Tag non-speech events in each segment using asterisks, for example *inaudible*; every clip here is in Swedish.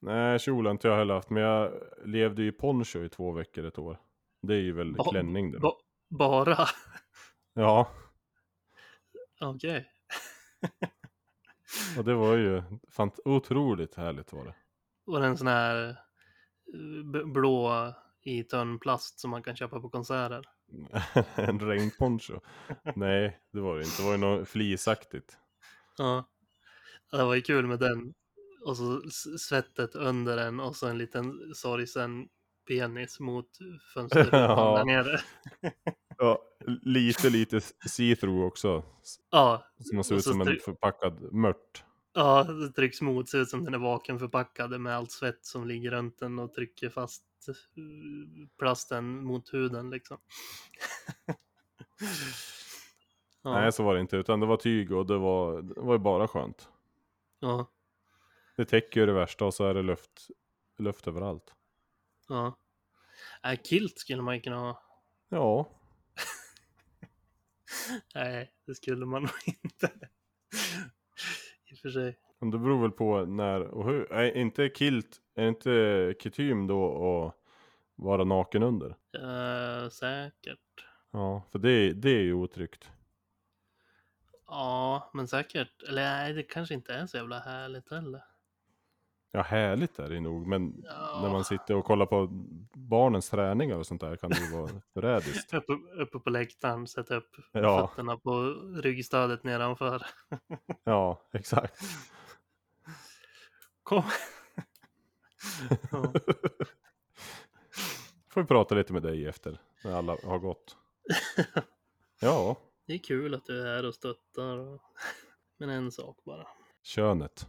Nej, kjol har inte jag heller haft, men jag levde ju i poncho i två veckor ett år. Det är ju väl Ba- klänning det. Ba- bara? Ja, Okej. och det var ju fant- otroligt härligt var det. Var det en sån här eh, blå i tunnplast som man kan köpa på konserter? *laughs* en regnponcho. Nej, det var det inte. Det var ju något flisaktigt. Ja. Det var ju kul med den. Och så svettet under den och så en liten sorgsen penis mot fönsterrutan *laughs* Ja. där nere. *laughs* Ja, lite, lite see-through också. Ja, Som ser ut som en förpackad mört. ja, det trycks mot. Ser ut som den är vakuumförpackad med allt svett som ligger runt den och trycker fast eh, plasten mot huden liksom. *laughs* ja, Nej, så var det inte. Utan det var tyg och det var, det var ju bara skönt. ja, Det täcker ju det värsta och så är det luft, luft överallt. ja. Äh, kilt skulle man ju kunna ha. Ja, *laughs* Nej, det skulle man nog inte. I och för sig. men det beror väl på när och hur. Är inte kilt, är inte kutym då att vara naken under? Eh, säkert. Ja, för det, det är ju otryggt. Ja, men säkert. Eller nej, det kanske inte är så jävla härligt heller. Ja, härligt är det nog, men Ja. när man sitter och kollar på barnens träningar och sånt där kan det ju vara förrädiskt. Uppe, uppe på läktaren, sätta upp Ja. fötterna på ryggstödet nedanför. *laughs* Ja, exakt. Kom. *laughs* ja. Får vi prata lite med dig efter, när alla har gått. *laughs* Ja, Det är kul att du är här och stöttar. Men en sak bara. könet.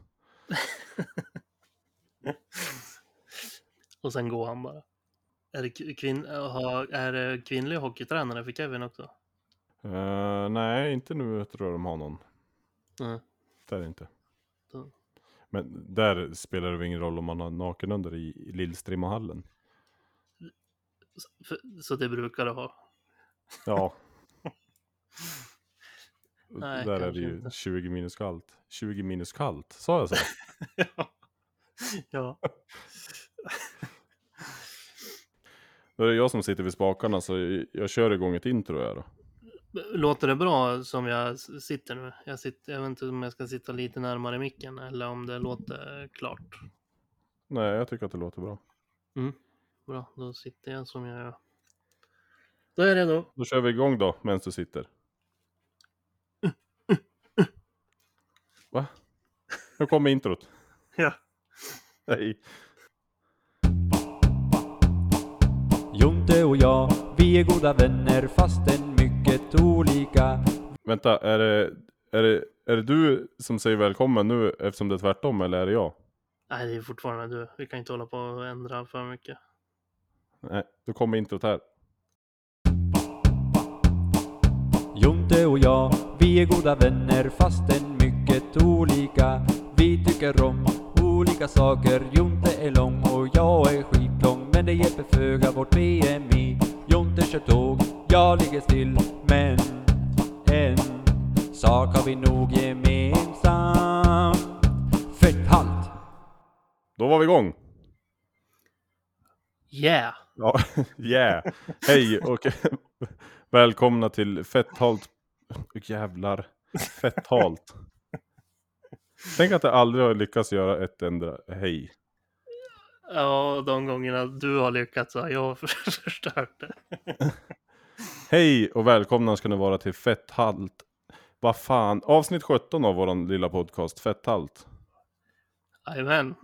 *laughs* Och sen går han bara. Är det, kvin- ha- är det kvinnlig hockeytränare för Kevin också? Eh, nej, inte nu tror jag de har någon. Nej. Det är det inte. Då- Men där spelar det väl ingen roll om man har naken under i, i Lillstrimmahallen. Så- Så det brukar det ha. Ja. *laughs* Nej, där är det ju inte. 20 minus kallt. 20 minus kallt, sa jag så? *laughs* ja. *laughs* ja. Då är det jag som sitter vid spakarna så jag, jag kör igång ett intro här då. Låter det bra som jag sitter nu? Jag, sitter, jag vet inte om jag ska sitta lite närmare micken eller om det låter klart. Nej, jag tycker att det låter bra. Bra, då sitter jag som jag gör. Då är det då. Då kör vi igång då, medan du sitter. *laughs* Va? Nu kommer introt. Ja. Nej. Jonte och jag, vi är goda vänner fastän mycket olika. Vänta, är det, är, det, är det du som säger välkommen nu eftersom det är tvärtom eller är det jag? Nej, det är fortfarande du. Vi kan inte hålla på och ändra för mycket. Nej, då kommer introt här. Jonte och jag, vi är goda vänner fastän mycket olika. Vi tycker om olika saker. Jonte är lång och jag är skitlång. Men det hjälper föga vårt BMI. Jonte kör tåg, jag ligger still. Men en sak har vi nog gemensamt. Fetthalt! Då var vi igång! Yeah! Ja, *laughs* yeah! Hej och välkomna till Fetthalt... Jävlar. Fetthalt. Tänk att jag aldrig har lyckats göra ett enda hej. Ja, de gångerna du har lyckats har jag *laughs* förstört det. *laughs* Hej och välkomna ska ni vara till Fetthalt. Vad fan, avsnitt 17 av våran lilla podcast Fetthalt. Jajamän.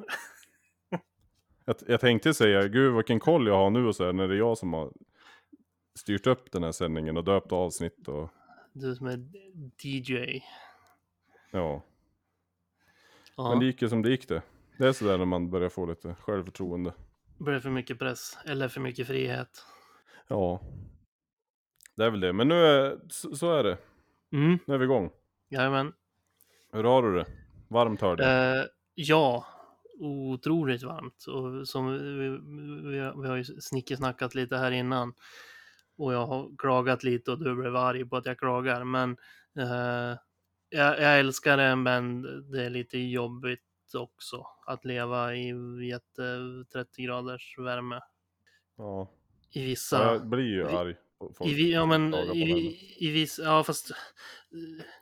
Jag, jag tänkte säga, gud vilken koll jag har nu och så här, när det är jag som har styrt upp den här sändningen och döpt avsnitt och Du som är DJ. ja. Ja, Men det gick ju som det gick det. Det är sådär när man börjar få lite självförtroende. blir för mycket press eller för mycket frihet? Ja. Det är väl det, men nu är, så, så är det. Mm, Nu är vi igång. jajamän. Hur har du det? Varmt hör det. Eh, ja, otroligt varmt. Och som vi, vi, vi har ju snickesnackat lite här innan. Och jag har klagat lite och du blev arg på att jag klagar. Men eh, jag, jag älskar det, men det är lite jobbigt också. Att leva i jätte 30 graders värme. Ja, I vissa... jag blir ju arg folk. I, ja, som men i, i vissa, ja fast eh,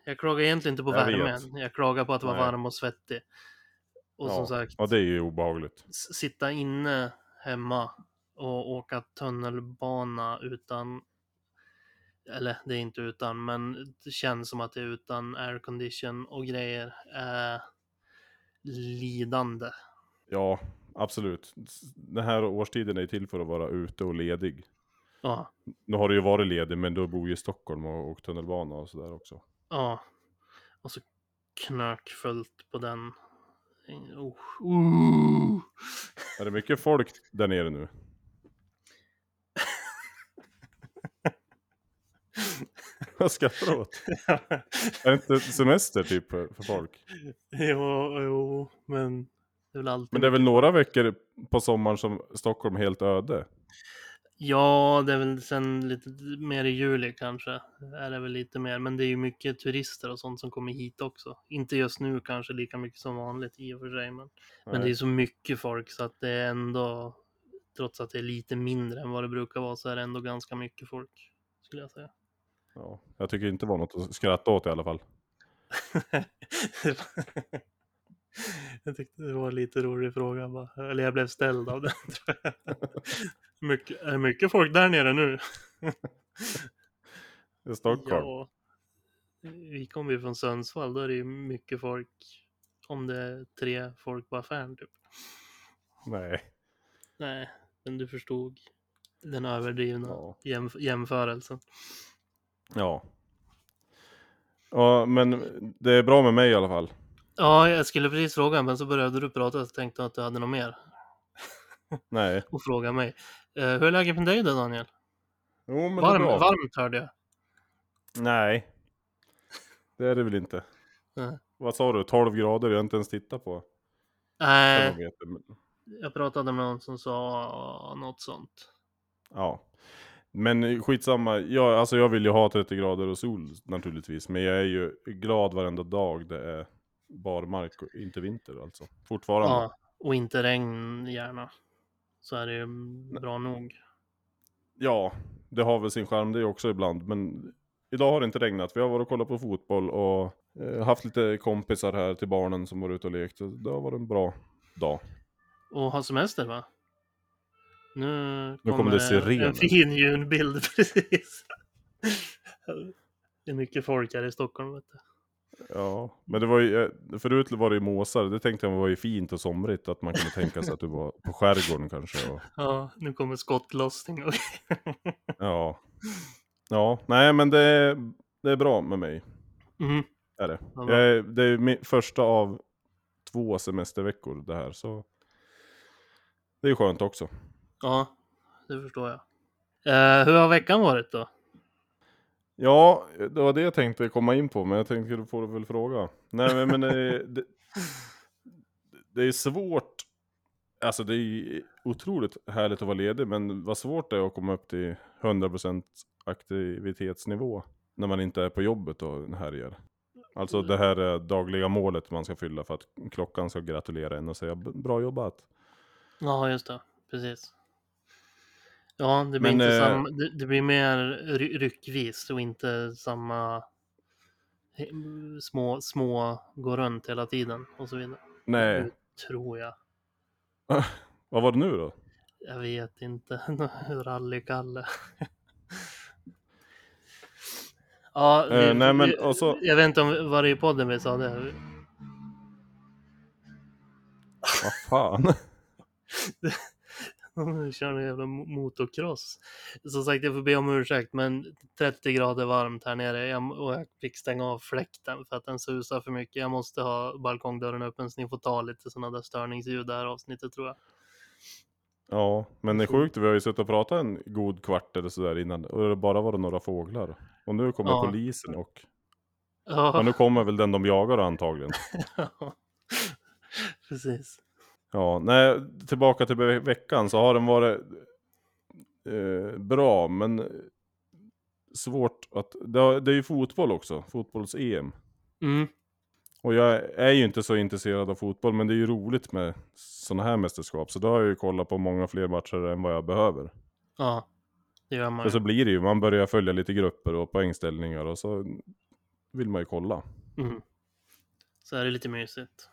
jag klagar egentligen inte på Jag värmen. vet. Jag klagar på att vara Nej. varm och svettig. Och som Ja, sagt, Ja, det är ju obehagligt. sitta inne hemma och åka tunnelbana utan, eller det är inte utan, men det känns som att det är utan aircondition och grejer är lidande. Ja, absolut. Den här årstiden är till för att vara ute och ledig. Ja, Nu har du ju varit ledig, men du bor ju i Stockholm och åkt tunnelbana och sådär också. ja. Och så knökfullt på den. Oh, uh. Är det mycket folk där nere nu? *laughs* Vad skrattar åt? *laughs* Är det inte semester typ för för folk? jo, jo, men det är väl alltid Men det är väl några veckor på sommaren som Stockholm är helt öde? Ja, det är väl sen lite mer i juli kanske. Är det väl lite mer. Men det är ju mycket turister och sånt som kommer hit också. Inte just nu kanske lika mycket som vanligt i och för sig. Men, men det är så mycket folk så att det är ändå, trots att det är lite mindre än vad det brukar vara, så är det ändå ganska mycket folk. Skulle jag säga. Ja, jag tycker inte det var något att skratta åt i alla fall. *laughs* jag tyckte det var en lite rolig fråga bara. Eller jag blev ställd av den. *laughs* mycket, är det mycket folk där nere nu? I Stockholm? Ja. Vi kommer ju från Sundsvall, då är det ju mycket folk. Om det är tre folk på affären typ. Nej. Nej, men du förstod den överdrivna Ja. jämf- jämförelsen. Ja. Ja, men det är bra med mig i alla fall. Ja, jag skulle precis fråga, men så började du prata så tänkte att du hade något mer *laughs* Nej. att fråga mig. Eh, hur är läget med dig då, Daniel? Jo, men det är Varm, bra. varmt hörde jag. Nej. Det är det väl inte. Nej. Vad sa du? 12 grader? Jag har inte ens tittat på Nej, jag pratade med någon som sa något sånt. Ja. Men skitsamma. Jag, alltså jag vill ju ha 30 grader och sol naturligtvis. Men jag är ju glad varenda dag det är barmark och inte vinter alltså. Fortfarande. Ja, och inte regn gärna. Så är det ju bra nog. Ja, det har väl sin charm det också ibland. Men idag har det inte regnat. Vi har varit och kollat på fotboll och eh, haft lite kompisar här till barnen som var ute och lekt. Det har varit en bra dag. Och ha semester va? Nu Nu kommer det en- sirener. En fin ljudbild *laughs* precis. Det är mycket folk här i Stockholm vet du. Ja, men det var ju, eh, förut var det ju måsar. Det tänkte jag var ju fint och somrigt. Att man kunde tänka sig att du var på skärgården kanske. Och, *laughs* Ja, nu kommer skottlossning. och- *laughs* ja. Ja, nej men det, det är bra med mig. Mhm. Är det. Ja. Jag är, det är min första av två semesterveckor det här. Så det är skönt också. Ja, det förstår jag. Eh, hur har veckan varit då? Ja, det var det jag tänkte komma in på, men jag tänkte du får väl fråga. Nej, men, men det, det, det är svårt. Alltså det är otroligt härligt att vara ledig, men vad svårt det är att komma upp till 100% aktivitetsnivå när man inte är på jobbet och härjar. Alltså det här är dagliga målet man ska fylla för att klockan ska gratulera en och säga "B- bra jobbat. Ja, just det. Precis. Ja, det blir, Men, inte eh, samma, det, det blir mer ry- ryckvis och inte samma små, små gå runt hela tiden och så vidare. Nej, Nu Tror jag. *laughs* vad var det nu då? Jag vet inte. *laughs* Rallykalle. *laughs* ja, vi, Eh, nej, men vi, och så- Jag vet inte om var det i podden vi sa det. Vad fan? *laughs* Kör en jävla mo- motocross. Som sagt, jag får be om ursäkt, men 30 grader varmt här nere jag, och jag fick stänga av fläkten för att den susar för mycket. Jag måste ha balkongdörren öppen så ni får ta lite sådana där störningsljud det här avsnittet tror jag. Ja, men det är sjukt, vi har ju suttit och pratat en god kvart eller sådär innan och det bara var några fåglar. Och nu kommer Ja. polisen och, Ja, och nu kommer väl den de jagar antagligen. *laughs* precis. Ja, nej, tillbaka till ve- veckan så har den varit eh, bra, men svårt att, det, har, det är ju fotboll också, fotbolls-EM. Mm. Och jag är ju inte så intresserad av fotboll, men det är ju roligt med sådana här mästerskap. Så då har jag ju kollat på många fler matcher än vad jag behöver. Ja, det gör man För så ju. blir det ju, man börjar följa lite grupper och poängställningar och så vill man ju kolla. Mm. Så är det lite mysigt.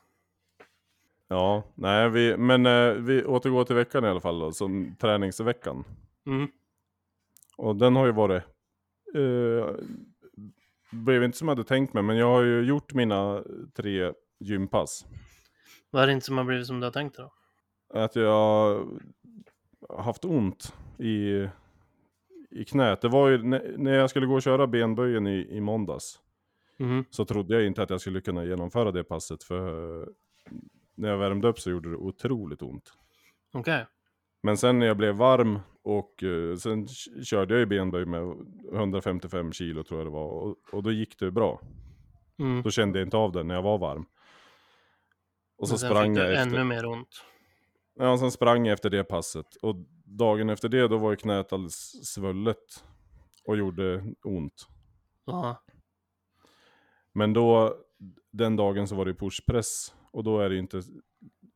Ja, nej, vi, men eh, vi återgår till veckan i alla fall då, som träningsveckan. Mm. Och den har ju varit... Eh, blev inte som jag hade tänkt mig, men jag har ju gjort mina tre gympass. Vad är det inte som har blivit som du har tänkt dig då? Att jag har haft ont i, i knät. Det var ju när, jag skulle gå och köra benböjen i, i måndags. Mm. Så trodde jag inte att jag skulle kunna genomföra det passet. För när jag värmde upp så gjorde det otroligt ont. Okej. Men sen när jag blev varm och eh, sen körde jag ju benböj med 155 kilo tror jag det var. Och, och då gick det bra. Mm. Då kände jag inte av det när jag var varm. Och så Men sen sprang jag efter. ännu mer ont. Ja, och sen sprang jag efter det passet. Och dagen efter det då var ju knät alldeles svullet. Och gjorde ont. Ja. Men då, den dagen så var det pushpress. Och då är det ju inte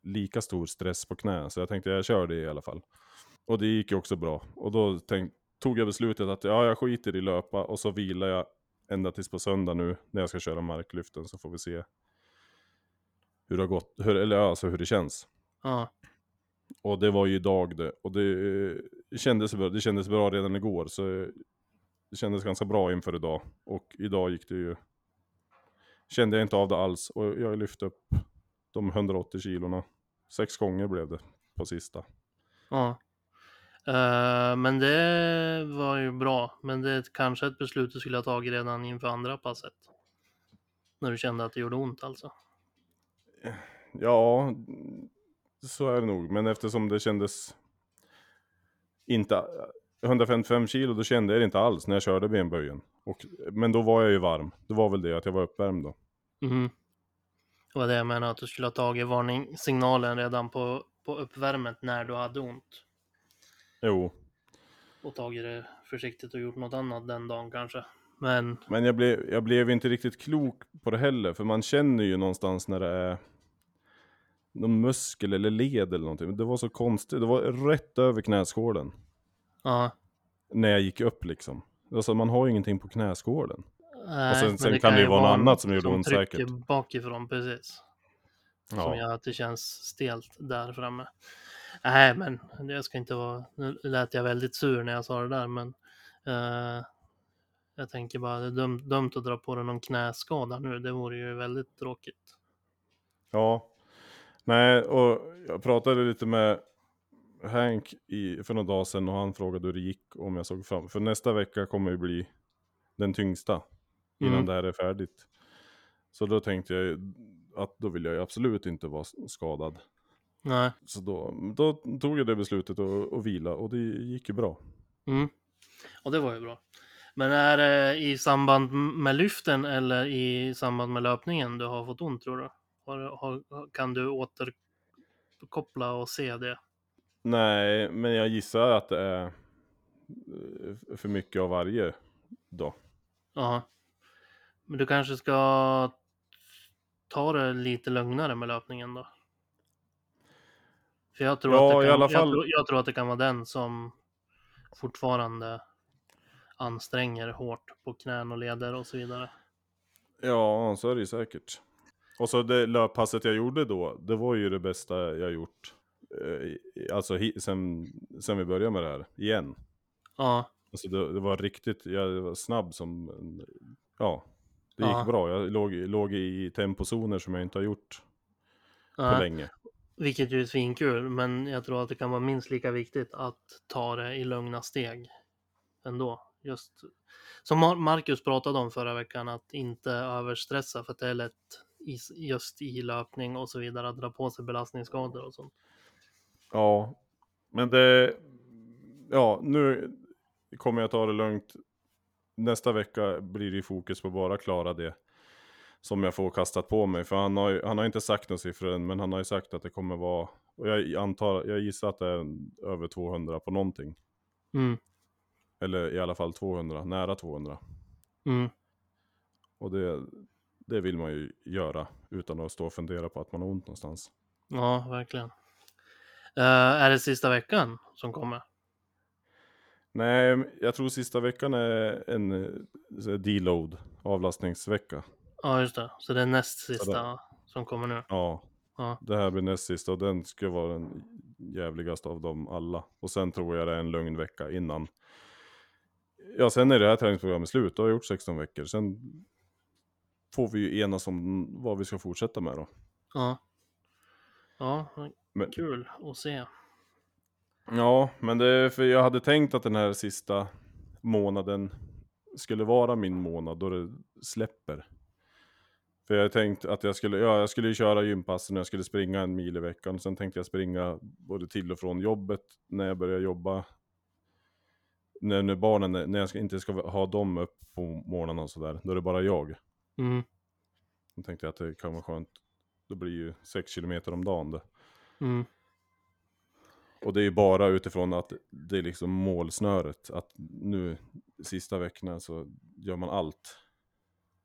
lika stor stress på knä. Så jag tänkte jag kör det i alla fall. Och det gick ju också bra. Och då tänk, tog jag beslutet att ja, jag skiter i löpa. Och så vilar jag ända tills på söndag nu. När jag ska köra marklyften så får vi se. Hur det har gått, hur, eller alltså hur det känns. Ja. Och det var ju idag det. Och det eh, kändes bra, det kändes bra redan igår. Så eh, det kändes ganska bra inför idag. Och idag gick det ju... Kände jag inte av det alls. Och jag lyfte upp de 180 kilorna. Sex gånger blev det på sista. Ja. Eh, men det var ju bra. Men det är kanske ett beslut du skulle ha tagit redan inför andra passet. När du kände att det gjorde ont alltså. Ja, så är det nog. Men eftersom det kändes inte... 155 kilo, då kände jag det inte alls när jag körde benböjen. Och, men då var jag ju varm. Det var väl det, att jag var uppvärmd då. Mhm. Det var det jag menade, att du skulle ha tagit varningssignalen redan på, på uppvärmet när du hade ont. Jo, Och tagit det försiktigt och gjort något annat den dagen kanske. Men Men jag blev, jag blev inte riktigt klok på det heller, för man känner ju någonstans när det är någon muskel eller led eller någonting. Det var så konstigt, det var rätt över knäskålen. ja. När jag gick upp liksom. Alltså man har ju ingenting på knäskålen. Nej, sen- men sen kan det ju vara något annat som gjorde som ont trycker säkert. bakifrån precis. Som Ja. gör att det känns stelt där framme. Nej, men jag ska inte vara... Nu lät jag väldigt sur när jag sa det där, men... eh, jag tänker bara, det är dumt, dumt att dra på dig någon knäskada nu. Det vore ju väldigt tråkigt. ja. Nej, och jag pratade lite med Hank i, för några dagar sedan och han frågade hur det gick om jag såg fram. För nästa vecka kommer ju bli den tyngsta. Innan Mm. det här är färdigt. Så då tänkte jag att då vill jag absolut inte vara skadad. Nej. Så då, då tog jag det beslutet och, och vila och det gick ju bra. Mm. Och det var ju bra. Men är det i samband med lyften eller i samband med löpningen du har fått ont tror du? Har, har, kan du återkoppla och se det? Nej, men jag gissar att det är eh, för mycket av varje då. Ja. Men du kanske ska ta det lite lugnare med löpningen då? För jag tror, Ja, att, det kan, alla jag, fall- tror, jag tror att det kan vara den som fortfarande anstränger hårt på knän och leder och så vidare. Ja, så är det ju säkert. Och så det löppasset jag gjorde då, det var ju det bästa jag gjort. eh, Alltså sen, sen vi började med det här, igen. Ja, Alltså det, det var riktigt, jag var snabb som, ja. Det gick Ja. bra, jag låg, låg i tempozoner som jag inte har gjort på ja. länge. vilket ju är svinkul, men jag tror att det kan vara minst lika viktigt att ta det i lugna steg ändå. Just som Mar- Marcus pratade om förra veckan, att inte överstressa för att det är lätt just i löpning och så vidare att dra på sig belastningsskador och sånt. Ja, men det, ja nu kommer jag ta det lugnt. Nästa vecka blir det ju fokus på bara klara det som jag får kastat på mig. För han har ju, han har inte sagt några siffror än, men han har ju sagt att det kommer vara, och jag antar, jag gissar att det är över 200 på någonting. Mm, Eller i alla fall 200, nära 200. mm, Och det, det vill man ju göra utan att stå och fundera på att man har ont någonstans. Ja, verkligen. Eh, är det sista veckan som kommer? Nej, jag tror sista veckan är en eh, deload, avlastningsvecka. Ja, just det. Så det är näst sista som kommer nu. Ja, Ja. det här blir näst sista och den ska vara den jävligaste av dem alla. Och sen tror jag det är en lugn vecka innan. Ja, sen är det här träningsprogrammet slut. Då har jag gjort 16 veckor. Sen får vi ju enas om vad vi ska fortsätta med då. Ja. Ja, Men, kul att se. Ja, men det är för jag hade tänkt att den här sista månaden skulle vara min månad då det släpper. För jag tänkt att jag skulle, ja, jag skulle köra gympassen och jag skulle springa en mil i veckan. Sen tänkte jag springa både till och från jobbet när jag börjar jobba. När, när barnen, när jag inte ska ha dem upp på morgnarna och sådär. Då är det bara jag. Mm. Då tänkte jag att det kan vara skönt. Det blir ju 6 kilometer om dagen det. Mm. Och det är ju bara utifrån att det är liksom målsnöret. Att nu sista veckorna så gör man allt.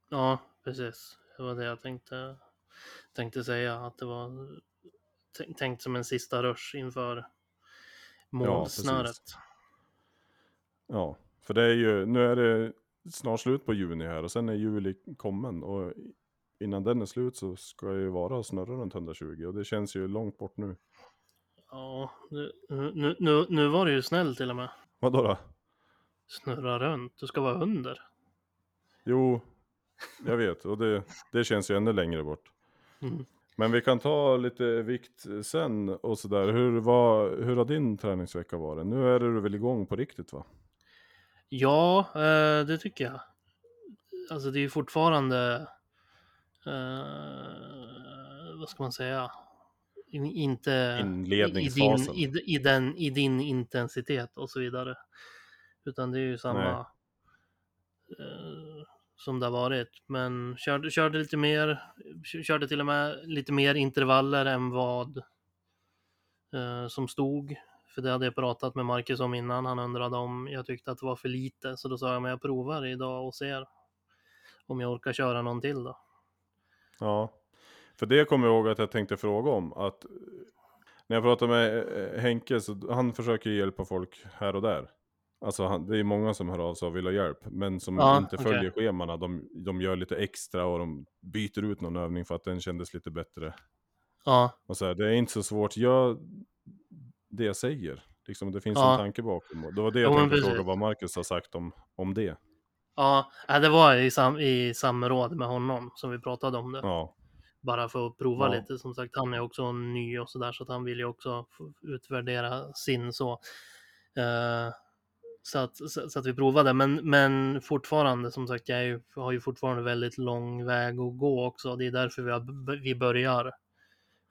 Ja, precis. Det var det jag tänkte, tänkte säga. Att det var tän- tänkt som en sista rush inför målsnöret. Ja, för det är ju, nu är det snart slut på juni här och sen är juli kommen. Och innan den är slut så ska jag ju vara och snurra runt 120 och det känns ju långt bort nu. Ja, nu, nu, nu, nu var det ju snäll till och med. Vadå då? Snurra runt. Du ska vara under. Jo, jag vet och det, det känns ju ännu längre bort. Mm. Men vi kan ta lite vikt sen och sådär. Hur, var, hur har din träningsvecka varit? Nu är du väl igång på riktigt va? Ja, eh, det tycker jag. Alltså det är ju fortfarande, eh, vad ska man säga, inte Inledningsfasen. I, din, i, i, den, i din intensitet och så vidare. Utan det är ju samma eh, som det har varit. Men körde, körde lite mer, körde till och med lite mer intervaller än vad eh, som stod. För det hade jag pratat med Marcus om innan. Han undrade om jag tyckte att det var för lite. Så då sa jag, men jag provar idag och ser om jag orkar köra någon till då. Ja, för det kommer jag ihåg att jag tänkte fråga om. Att eh, när jag pratade med eh, Henke så han försöker hjälpa folk här och där. Alltså han, det är många som hör av sig och vill ha hjälp. Men som Ja, inte följer schemana. De, de gör lite extra och de byter ut någon övning för att den kändes lite bättre. Ja, Och så här, det är inte så svårt. Gör det jag säger. Liksom, det finns Ja. en tanke bakom. Det var det jag Jo, tänkte precis. fråga vad Marcus har sagt om, om det. ja äh, det var i, sam, i samråd med honom som vi pratade om det. Ja, Bara för att prova Ja. lite. Som sagt, han är också ny och sådär så att han vill ju också utvärdera sin så. Eh, så, att, så, så att vi provade. Men, men fortfarande som sagt, jag ju, har ju fortfarande väldigt lång väg att gå också. Det är därför vi, har, vi börjar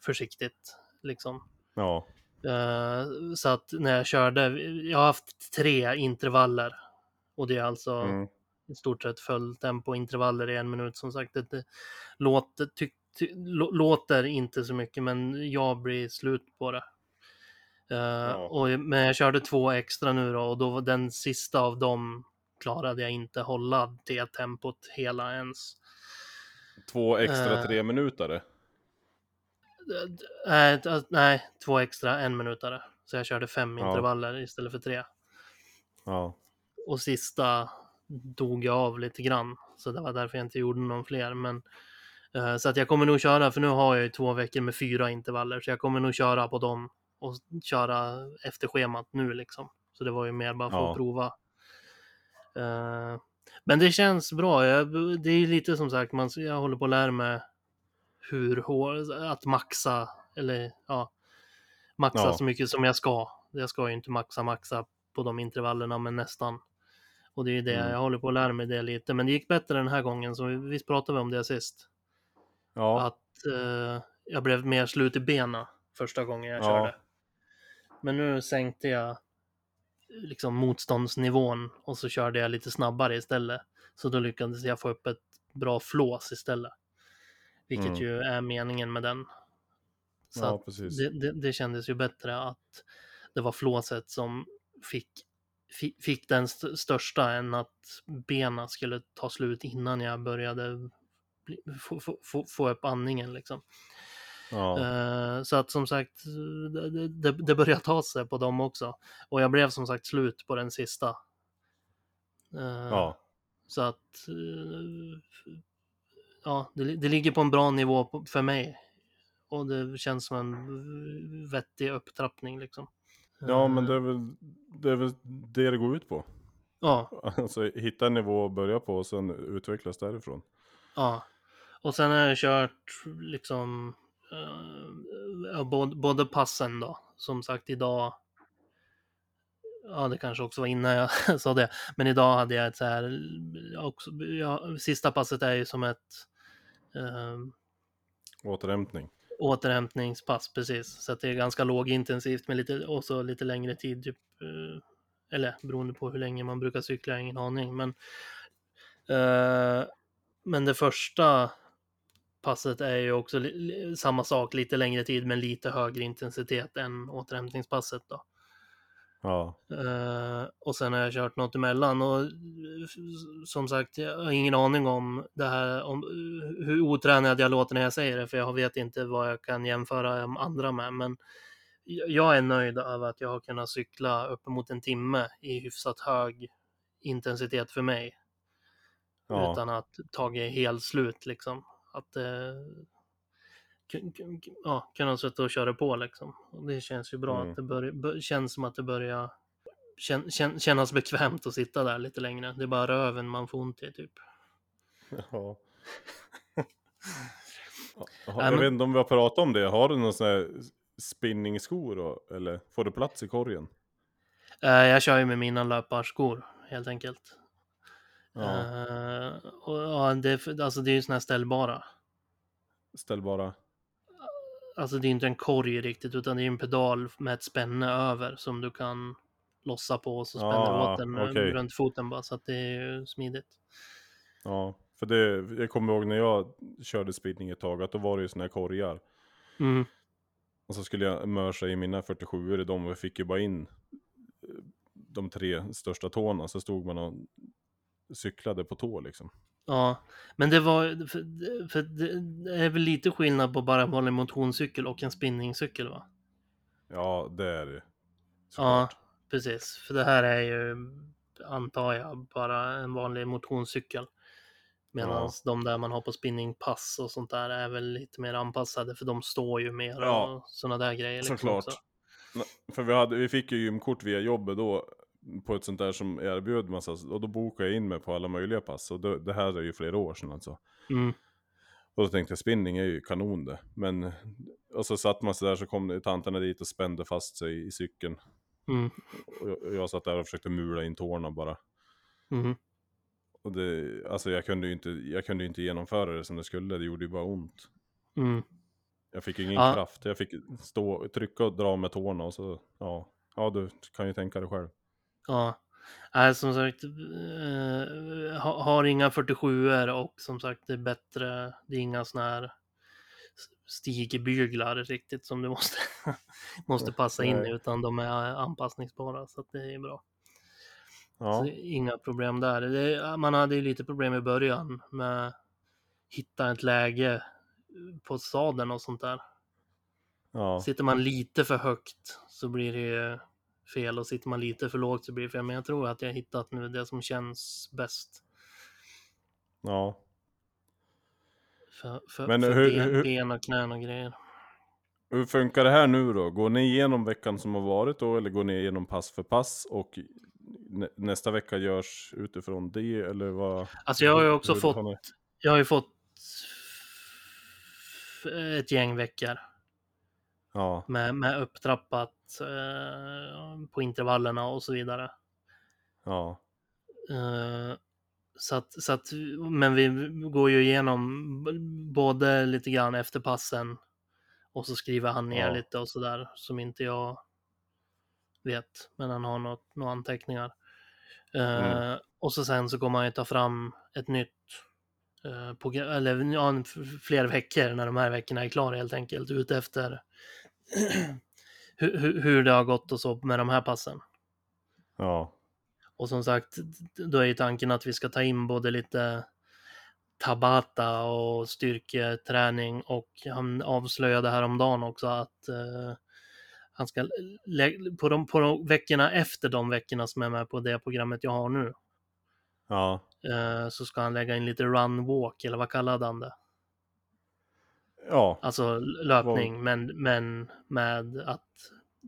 försiktigt. Liksom. ja, Eh, så att när jag körde, jag har haft tre intervaller. Och det är alltså mm, i stort sett följdtempo intervaller i en minut. Som sagt, det, det låter, ty, ty, lå- låter inte så mycket, men jag blir slut på det. Eh, och, men jag körde två extra nu då och då var den sista av dem klarade jag inte hålla det tempot hela ens. två extra Eh. tre minuter. Eh, d- Nej, d- nej, två extra en minutare. Så jag körde fem Ja. intervaller istället för tre. Ja, Och sista dog jag av lite grann. Så det var därför jag inte gjorde någon fler. Men, eh, så att jag kommer nog köra, för nu har jag ju två veckor med fyra intervaller. Så jag kommer nog köra på dem och köra efter schemat nu liksom. Så det var ju mer bara för Ja. att prova. Eh, men det känns bra. Det är lite som sagt, man, jag håller på att lära mig hur hår, att maxa, eller ja, maxa Ja. så mycket som jag ska. Jag ska ju inte maxa, maxa på de intervallerna, men nästan. Och det är ju det, Mm. jag håller på att lära mig det lite. Men det gick bättre den här gången, så vi- visst pratade vi om det sist? Ja, Att eh, jag blev mer slut i benen första gången jag Ja. körde. Men nu sänkte jag liksom motståndsnivån och så körde jag lite snabbare istället. Så då lyckades jag få upp ett bra flås istället. Vilket Mm. ju är meningen med den. Så ja det, det, det kändes ju bättre att det var flåset som fick, fi- fick den st- största än att benen skulle ta slut innan jag började få, få, få, upp andningen liksom. Ja. Eh, så att som sagt, det, det, börjar ta sig på dem också. Och jag blev som sagt slut på den sista. Eh, ja. Så att, eh, ja, det, det ligger på en bra nivå för mig. Och det känns som en vettig upptrappning liksom. Ja, men det är, väl, det är väl det det går ut på. Ja, *laughs* Alltså hitta en nivå att börja på och sen utvecklas därifrån. ja. Och sen har jag kört liksom ja, både, både passen då, som sagt idag. Ja, det kanske också var innan jag *laughs* sa det. Men idag hade jag ett så här, också, ja, sista passet är ju som ett eh, Återhämtning. återhämtningspass precis. Så att det är ganska lågintensivt med lite, och så lite längre tid. Typ, eh, eller beroende på hur länge man brukar cykla, ingen aning. Men, eh, men det första passet är ju också samma sak, lite längre tid men lite högre intensitet än återhämtningspasset. Då. Ja. Eh, och sen har jag kört något emellan och som sagt, jag har ingen aning om det här, om hur otränad jag låter när jag säger det, för jag vet inte vad jag kan jämföra andra med, men jag- jag är nöjd över att jag har kunnat cykla uppemot en timme i hyfsat hög intensitet för mig, Ja. utan att tagit helt slut liksom. Att eh, ja, kunna sätta och köra på liksom. Och det känns ju bra Mm. att det börjar, bör, känns som att det börjar kän, kän, kännas bekvämt att sitta där lite längre. Det är bara röven man får ont i typ. *laughs* Ja. *laughs* Jag men- vet inte om vi har pratat om det. Har du någon sån här spinningskor då? Eller får du plats i korgen? Eh, jag kör ju med mina löparskor helt enkelt. Ja. Eh, och, ja, det, alltså, det är ju såna här ställbara. Ställ bara. Alltså det är inte en korg riktigt utan det är en pedal med ett spänne över som du kan lossa på och så spänner Ah, åt den eh, okej. runt foten bara så att det är ju smidigt. Ja. För det, jag kommer ihåg när jag körde spinning ett tag, att då var det ju såna här korgar. Mm. Och så skulle jag mörsa i mina 47 i dem och jag fick ju bara in eh, de tre största tårna. Så stod man och cyklade på tå liksom. Ja, men det var, för, för det är väl lite skillnad på bara en vanlig motionscykel och en spinningcykel va? Ja, det är det. Ja, såklart. precis. För det här är ju, antar jag, bara en vanlig motionscykel. Medan Ja. de där man har på spinningpass och sånt där är väl lite mer anpassade för de står ju mer Ja, och sådana där grejer. Liksom såklart. också. Nej, För vi, hade, vi fick ju gymkort via jobbet då på ett sånt där som erbjöd massa, och då bokade jag in mig på alla möjliga pass. Och då, det här är ju flera år sedan alltså. Mm. Och då tänkte jag spinning är ju kanon det. Men, och så satt man sig där så kom tanterna dit och spände fast sig i cykeln. Mm. Och jag, jag satt där och försökte mula in tårna bara. Mm. Och det, alltså jag kunde ju inte, jag kunde inte genomföra det som det skulle, det gjorde ju bara ont. Mm. Jag fick ingen Ja. kraft, jag fick stå, trycka och dra med tårna och så, ja. Ja, du kan ju tänka dig själv. Ja, Nej, som sagt, eh, ha- har inga 47 och som sagt det är bättre, det är inga såna här stigbyglar riktigt som du måste, *laughs* måste passa in i utan de är anpassningsbara så att det är bra. Ja, Så inga problem där. Det, man hade ju lite problem i början med hitta ett läge på sadeln och sånt där. ja, Sitter man lite för högt så blir det ju fel och sitter man lite för lågt så blir det fel. Men jag tror att jag har hittat nu det som känns bäst ja. för, för, Men för hur- ben, hur- ben och knän och grejer. Hur funkar det här nu då? Går ni igenom veckan som har varit då, eller går ni igenom pass för pass och nä nästa vecka görs utifrån det, eller vad? Alltså jag har ju också hur fått, jag har ju fått ett gäng veckor Ja, med, med upptrappat eh, på intervallerna och så vidare. ja, Eh, så att, så att, men vi går ju igenom både lite grann efter passen och så skriver han ner Ja. lite och sådär som inte jag vet. Men han har något, några anteckningar. Eh, Mm. Och så sen så kommer han ju ta fram ett nytt eh, program, eller ja, fler veckor när de här veckorna är klara helt enkelt. Ut efter *clears throat* hur, hur- det har gått och så med de här passen. ja, Och som sagt, då är ju tanken att vi ska ta in både lite Tabata och styrketräning och han avslöjade häromdagen också att eh, han ska på de, på de veckorna efter de veckorna som är med på det programmet jag har nu Ja. eh, så ska han lägga in lite run walk eller vad kallade han det? Ja. Alltså löpning men, men med att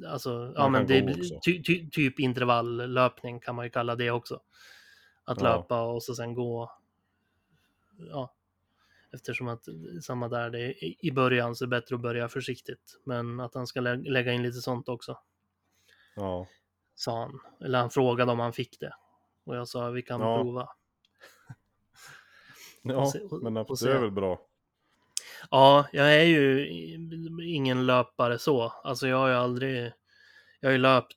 Alltså, ja men det ty, ty, typ intervalllöpning kan man ju kalla det också. Att Ja. löpa och så sen gå. Ja. Eftersom att samma där, det är, i början så är det bättre att börja försiktigt. Men att han ska lä lägga in lite sånt också, Ja. sa han. Eller han frågade om han fick det. Och jag sa vi kan Ja. prova. *laughs* Ja, se- och- men det är väl bra. Ja, jag är ju ingen löpare så. Alltså jag har ju aldrig, jag har ju löpt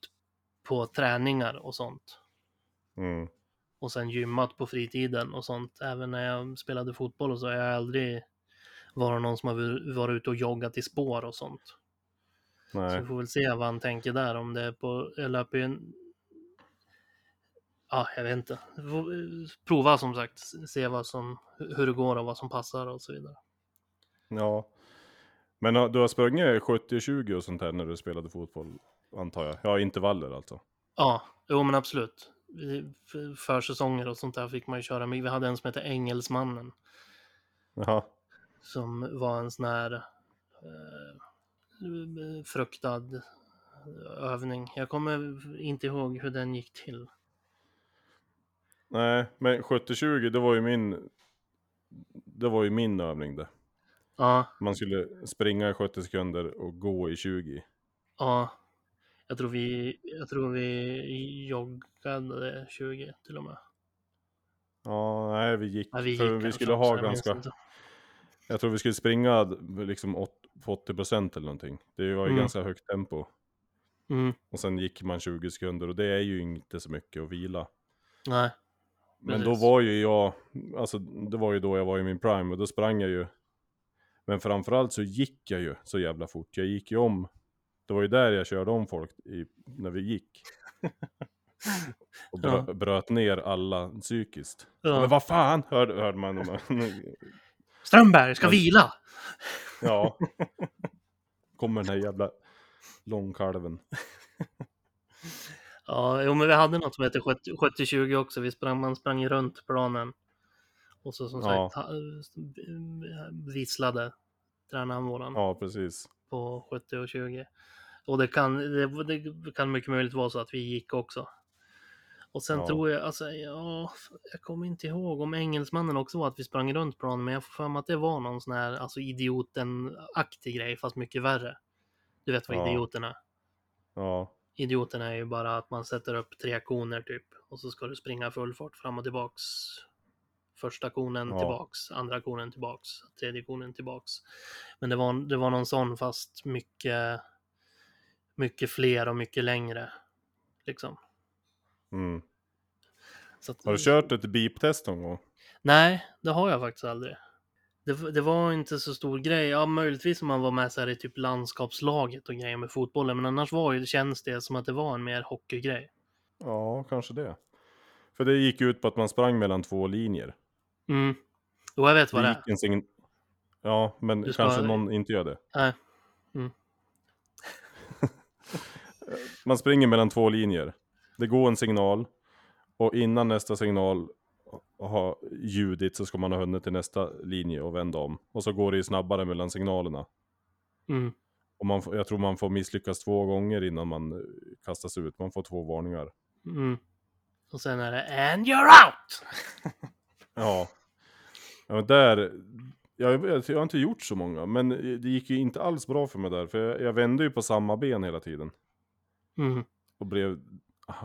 på träningar och sånt. Mm. Och sen gymmat på fritiden och sånt. Även när jag spelade fotboll och så har jag aldrig varit någon som har varit ute och joggat i spår och sånt. Så Nej. vi får väl se vad han tänker där. Om det är på, jag löper ju en... Ja, jag vet inte. Eh, Prova som sagt, se vad som, hur det går och vad som passar och så vidare. Ja. Men du har sprungit 70-20 och sånt här när du spelade fotboll, antar jag? Ja, intervaller alltså. Ja, jo men absolut. Vi- Försäsonger och sånt där fick man ju köra med. Vi hade en som hette Engelsmannen. Jaha. Som var en sån här eh, fruktad övning. Jag kommer inte ihåg hur den gick till. Nej, men 70-20, det var ju min... Det var ju min övning det. Ja, Man skulle springa i 70 sekunder och gå i 20. ja. Jag tror vi, jag tror vi joggade 20 till och med. Ja, nej vi gick. Ja, vi för gick vi kanske skulle ha ganska... Jag tror vi skulle springa liksom åt- på 80% eller någonting. Det var ju Mm. ganska högt tempo. Mm, Och sen gick man 20 sekunder och det är ju inte så mycket att vila. nej. Men då Precis. var ju jag, alltså det var ju då jag var i min prime och då sprang jag ju. Men framförallt så gick jag ju så jävla fort. Jag gick ju om. Det var ju där jag körde om folk i, när vi gick. Och brö, bröt ner alla psykiskt. Ja. Men vad fan, hörde, hörde man. *laughs* Strömberg ska Men- vila! ja. *laughs* Kommer den här jävla långkalven. Ja, jo, men vi hade något som hette 70 70-20 också. Vi sprang, man sprang runt planen. Och så som Ja. sagt ha- visslade tränaren våran Ja, precis. på 70 och 20. Och det kan, det, det kan mycket möjligt vara så att vi gick också. Och sen Ja. tror jag, alltså, ja, jag kommer inte ihåg om engelsmannen också var att vi sprang runt planen, men jag får för mig att det var någon sån här, alltså idioten-aktig grej, fast mycket värre. Du vet vad Ja. idioten är? Ja, Idioten är ju bara att man sätter upp tre koner typ och så ska du springa full fart fram och tillbaks. Första konen Ja. tillbaks, andra konen tillbaks, tredje konen tillbaks. Men det var, det var någon sån fast mycket, mycket fler och mycket längre. Liksom. mm. Att, Har du kört ett beep-test någon gång? Nej, det har jag faktiskt aldrig. Det, det var inte så stor grej. Ja, möjligtvis om man var med så här i typ landskapslaget och grejer med fotbollen. Men annars var ju, känns det som att det var en mer hockeygrej. Ja, kanske det. För det gick ut på att man sprang mellan två linjer. Mm. Jo, jag vet vad Det är. en sign... Ja, men Du kanske någon inte gör det. Nej. *laughs* Man springer mellan två linjer. Det går en signal. Och innan nästa signal har ljudit så ska man ha hunnit till nästa linje och vända om. Och så går det ju snabbare mellan signalerna. Mm. Och man, jag tror man får misslyckas två gånger innan man eh, kastas ut. Man får två varningar. Mm. Och sen är det And you're out! *laughs* Ja. ja men där, jag, vet, jag har inte gjort så många, men det gick ju inte alls bra för mig där. För jag, jag vände ju på samma ben hela tiden. Mm. Och blev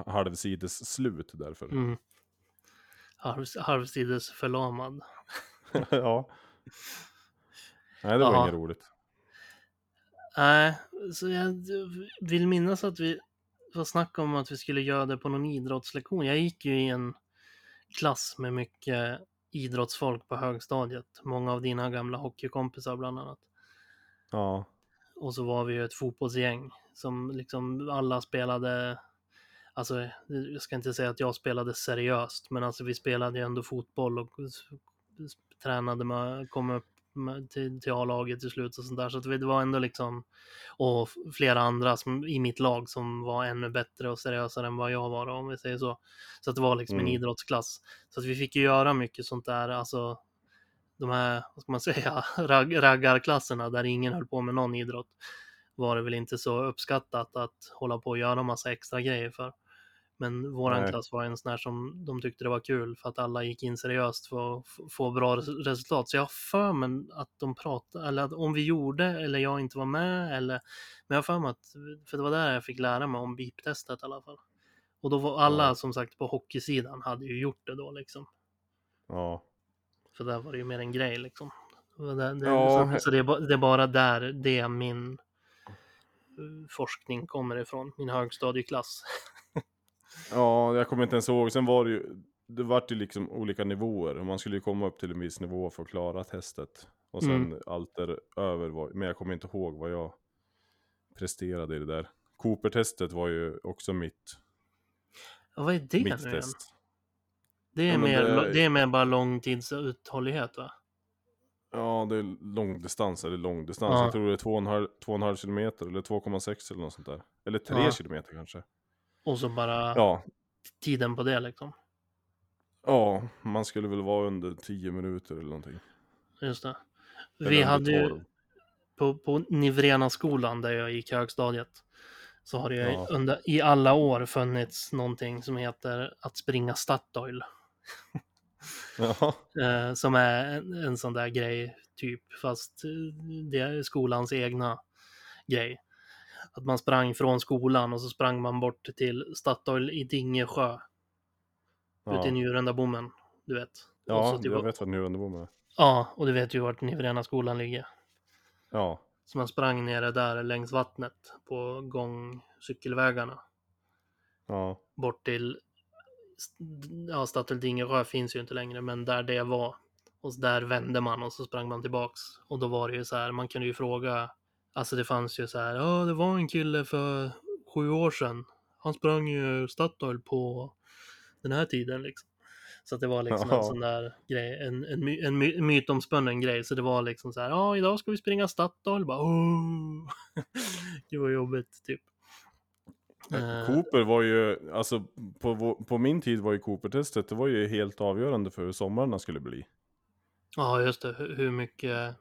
halvsides slut därför. Mm. Halv, halvsides förlamad. *laughs* ja. Nej, det var Ja. inget roligt. Nej, så jag vill minnas att vi var snack om att vi skulle göra det på någon idrottslektion. Jag gick ju i en klass med mycket idrottsfolk på högstadiet. Många av dina gamla hockeykompisar bland annat. Ja. Och så var vi ju ett fotbollsgäng som liksom alla spelade, alltså jag ska inte säga att jag spelade seriöst, men alltså vi spelade ju ändå fotboll och tränade med, kom upp till, till A-laget till slut och sånt där. Så att det var ändå liksom, och flera andra som, i mitt lag som var ännu bättre och seriösare än vad jag var, om vi säger så. Så att det var liksom en Mm. idrottsklass. Så att vi fick ju göra mycket sånt där, alltså de här, vad ska man *laughs* säga, rag, raggarklasserna där ingen höll på med någon idrott var det väl inte så uppskattat att hålla på och göra massa extra grejer för. Men våran Nej. klass var en sån här som de tyckte det var kul för att alla gick in seriöst för att få bra res- resultat. Så jag har för mig att de pratade, eller att om vi gjorde eller jag inte var med eller, men jag har för mig att, för det var där jag fick lära mig om BIP-testet i alla fall. Och då var alla Ja. som sagt på hockeysidan hade ju gjort det då liksom. Ja. För där var det ju mer en grej liksom. Det, det, Ja, så så det, är det är bara där det min eh, forskning kommer ifrån, min högstadieklass. *laughs* Ja, jag kommer inte ens ihåg. Sen var det ju, det vart ju liksom olika nivåer. Man skulle ju komma upp till en viss nivå för att klara testet. Och sen Mm. allt däröver var, men jag kommer inte ihåg vad jag presterade i det där. Cooper-testet var ju också mitt, Ja, vad är det nu mitt igen? test. Det är, Ja, mer, det- det är mer bara långtidsuthållighet va? Ja, det är långdistans eller långdistans. Ja. Jag tror det är 2,5 2,5 kilometer eller 2,6 eller något sånt där. Eller 3 Ja. kilometer kanske. Och så bara Ja. tiden på det liksom. ja, man skulle väl vara under 10 minuter eller någonting. Just det. Eller Vi hade ju 12. på, på Nivrena skolan där jag gick högstadiet. Så har det ju Ja. under, i alla år funnits någonting som heter att springa Statoil. *laughs* Ja. Eh, som är en, en sån där grej, typ, fast eh, det är skolans egna grej. Att man sprang från skolan och så sprang man bort till Statoil i Dingesjö, ute i Ja. Njurendabommen, du vet. Ja, typ- jag vet vad Njurendabom är. Ja, och du vet ju vart Nivrena skolan ligger. Ja. Så man sprang nere där längs vattnet på gångcykelvägarna. Ja. Bort till, ja, Statoil Dingesjö finns ju inte längre, men där det var. Och där vände man och så sprang man tillbaks. Och då var det ju så här, man kunde ju fråga, alltså det fanns ju så här, ja det var en kille för sju år sedan. Han sprang ju Statoil på den här tiden liksom. Så att det var liksom en sån där grej, en, en, my, en my, mytomspunnen grej. Så det var liksom så här, ja idag ska vi springa Statoil. Bara, oh. det var jobbigt typ. Eh, Cooper var ju, alltså på, på min tid var ju Cooper-testet, det var ju helt avgörande för hur somrarna skulle bli. Ja, just det. Hur mycket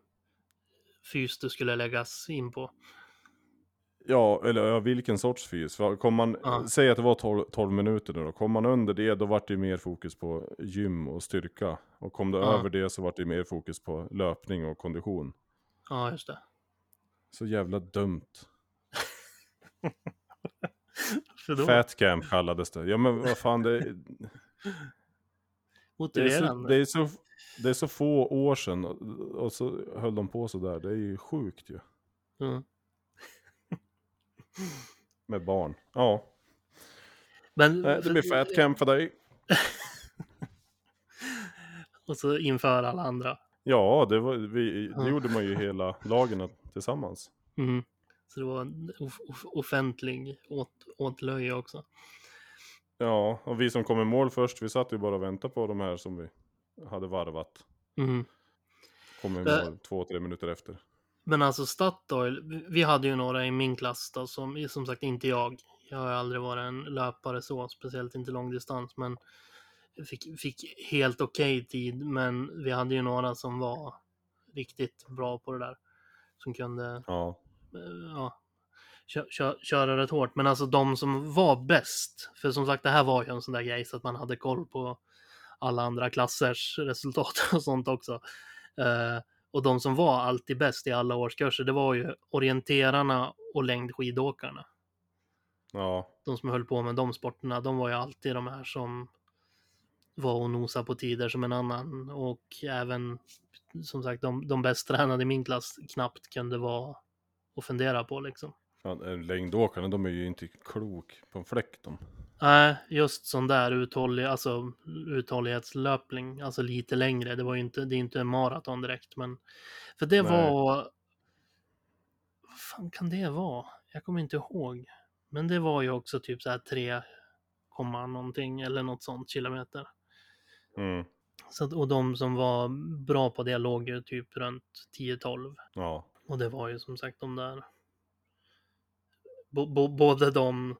fys det skulle läggas in på. Ja, eller ja, vilken sorts fys. Kom man, Ja. Säg att det var 12, 12 minuter nu då. Kom man under det, då vart det mer fokus på gym och styrka. Och kom det Ja. över det så vart det mer fokus på löpning och kondition. Ja, just det. Så jävla dumt. *laughs* Fat camp kallades det. Ja men vad fan, det, *laughs* det, är så, motiverande. det, är så, det är så få år sedan och, och så höll de på så där. Det är ju sjukt ju. Mm. *laughs* Med barn. Ja, Men, nej, det blir fat camp för dig. *laughs* Och så inför alla andra. Ja, det, var, vi, det gjorde man ju hela lagen tillsammans. Mm. Så det var en off- off- offentlig åt, åtlöje också. Ja, och vi som kom i mål först, vi satt ju bara och väntade på de här som vi hade varvat. Mm. Kom i Äh. mål två, tre minuter efter. Men alltså Statoil, vi- vi hade ju några i min klass då, som, som sagt inte jag. Jag har aldrig varit en löpare så, speciellt inte långdistans, men fick, fick helt okej tid. Men vi hade ju några som var riktigt bra på det där. Som kunde Ja, eh, ja, kö, kö, köra rätt hårt. Men alltså de som var bäst, för som sagt det här var ju en sån där grej så att man hade koll på alla andra klassers resultat *laughs* och sånt också. Eh, och de som var alltid bäst i alla årskurser, det var ju orienterarna och längdskidåkarna. ja, De som höll på med de sporterna, de var ju alltid de här som var och nosa på tider som en annan. Och även, som sagt, de, de bäst tränade i min klass knappt kunde vara och fundera på liksom. ja längdåkarna de är ju inte klok på en fläck de. Nej, just sån där uthållig, alltså uthållighetslöpning, alltså lite längre. Det var ju inte, det är inte en maraton direkt, men för det Nej. var. Vad fan kan det vara? Jag kommer inte ihåg, men det var ju också typ så här 3, komma någonting eller något sånt kilometer. Mm. Så att, och de som var bra på det låg ju typ runt 10-12. Ja. Och det var ju som sagt de där. Bo, både de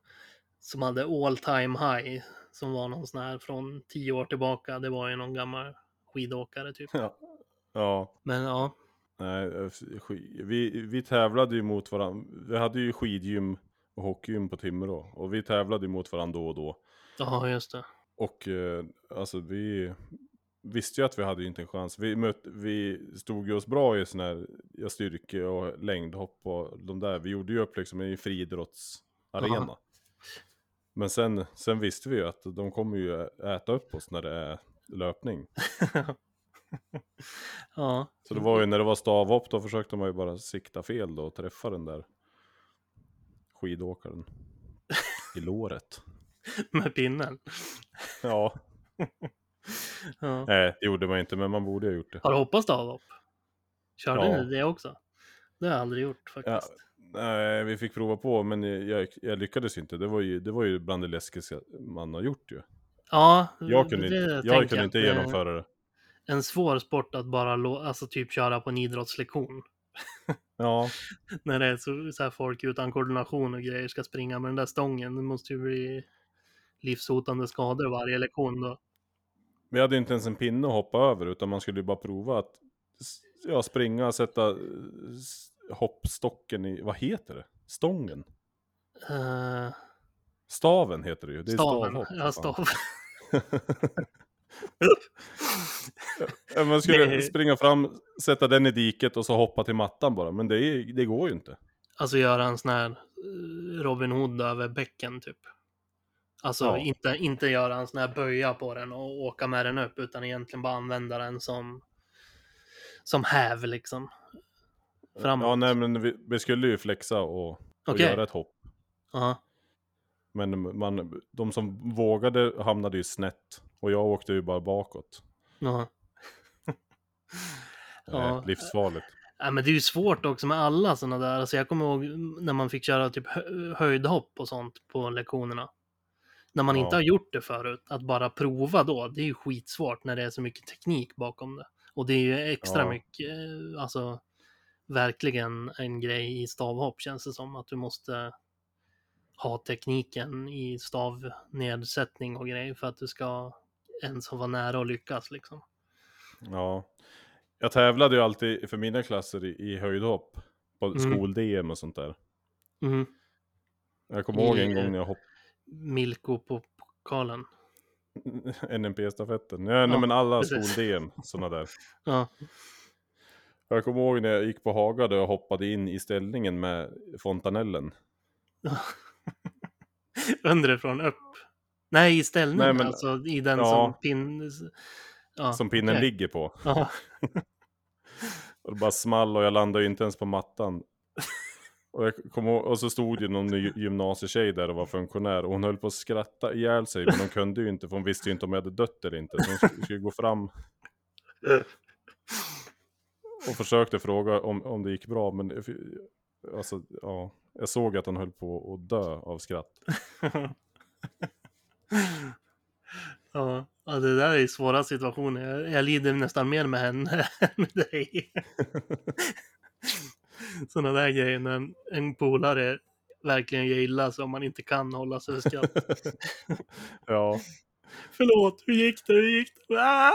som hade all time high, som var någon sån här från 10 år tillbaka, det var ju någon gammal skidåkare typ. Ja. ja. Men ja, Nej, eh, vi, vi tävlade ju mot varandra. Vi hade ju skidgym och hockeygym på Timrå. Och vi tävlade ju mot varandra då och då. ja just det. Och eh, alltså vi visste ju att vi hade ju inte en chans. Vi, möt, vi stod ju oss bra i sån här ja, styrke och längdhopp och de där. Vi gjorde ju upp liksom i friidrottsarena. Jaha. Men sen, sen visste vi ju att de kommer ju äta upp oss när det är löpning. *laughs* ja, Så det var ju när det var stavhopp då försökte man ju bara sikta fel då och träffa den där skidåkaren i låret. *laughs* med pinnen. *laughs* Ja, Ja. nej det gjorde man inte men man borde ha gjort det. Har du hoppat stavhopp? Körde Ja. ni det också? Det har jag aldrig gjort faktiskt. Nej, vi fick prova på men jag, jag lyckades inte. Det var, ju, det var ju bland det läskigaste man har gjort ju. Ja, Jag kunde det inte, jag kunde inte genomföra det. En svår sport att bara alltså typ köra på en idrottslektion. *laughs* Ja, När det är så, så här folk utan koordination och grejer ska springa med den där stången. Det måste ju bli livshotande skador varje lektion då. vi hade inte ens en pinne att hoppa över utan man skulle ju bara prova att ja, springa, sätta hoppstocken i, vad heter det? Stången? Uh, Staven heter det ju. Det är staven. stavhopp. Ja, fan. stav. *laughs* Ja, Man skulle Nej. springa fram, sätta den i diket och så hoppa till mattan bara. Men det, det går ju inte. Alltså göra en sån här eh, Robin Hood över bäcken typ. Alltså Ja. inte, inte göra en sån här böja på den och åka med den upp utan egentligen bara använda den som som häv liksom. Framåt. Ja, nej men vi, vi skulle ju flexa och, och Okej. göra ett hopp. Ja. Men man, de som vågade hamnade ju snett. Och jag åkte ju bara bakåt. Ja. *laughs* Ja. Ja. livsfarligt. Ja, men det är ju svårt också med alla sådana där. Alltså jag kommer ihåg när man fick köra typ hö- höjdhopp och sånt på lektionerna. När man Ja. inte har gjort det förut, att bara prova då, det är ju skitsvårt när det är så mycket teknik bakom det. Och det är ju extra Ja. mycket, eh, alltså verkligen en grej i stavhopp känns det som. Att du måste ha tekniken i stavnedsättning och grejer för att du ska ens vara nära att lyckas liksom. Ja. Jag tävlade ju alltid för mina klasser i, i höjdhopp. På Mm. skol-DM och sånt där. Mm. Jag kommer ihåg en gång när jag hoppade Milko på pokalen. *laughs* NMP-stafetten. Ja, nej, Ja, men alla skol-DM, sådana där. *laughs* Ja. Jag kommer ihåg när jag gick på Haga då jag hoppade in i ställningen med fontanellen. *laughs* Underifrån upp. Nej, i ställningen Nej, men- alltså. I den Ja. som pin... Ja, som pinnen okej. ligger på. Ja. *laughs* Och det bara small och jag landade ju inte ens på mattan. Och, ihåg, och så stod ju någon gymnasietjej där och var funktionär och hon höll på att skratta ihjäl sig men hon kunde ju inte för hon visste ju inte om jag hade dött eller inte. Så hon sk- skulle gå fram och försökte fråga om, om det gick bra men alltså, ja, jag såg att hon höll på att dö av skratt. *laughs* ja. det där är svåra situationer. Jag, jag lider nästan mer med henne *laughs* än med dig. *laughs* Sådana där grejer när en, en polare verkligen gör illa så man inte kan hålla sig för skratt. Ja, Förlåt, hur gick det? Hur gick det?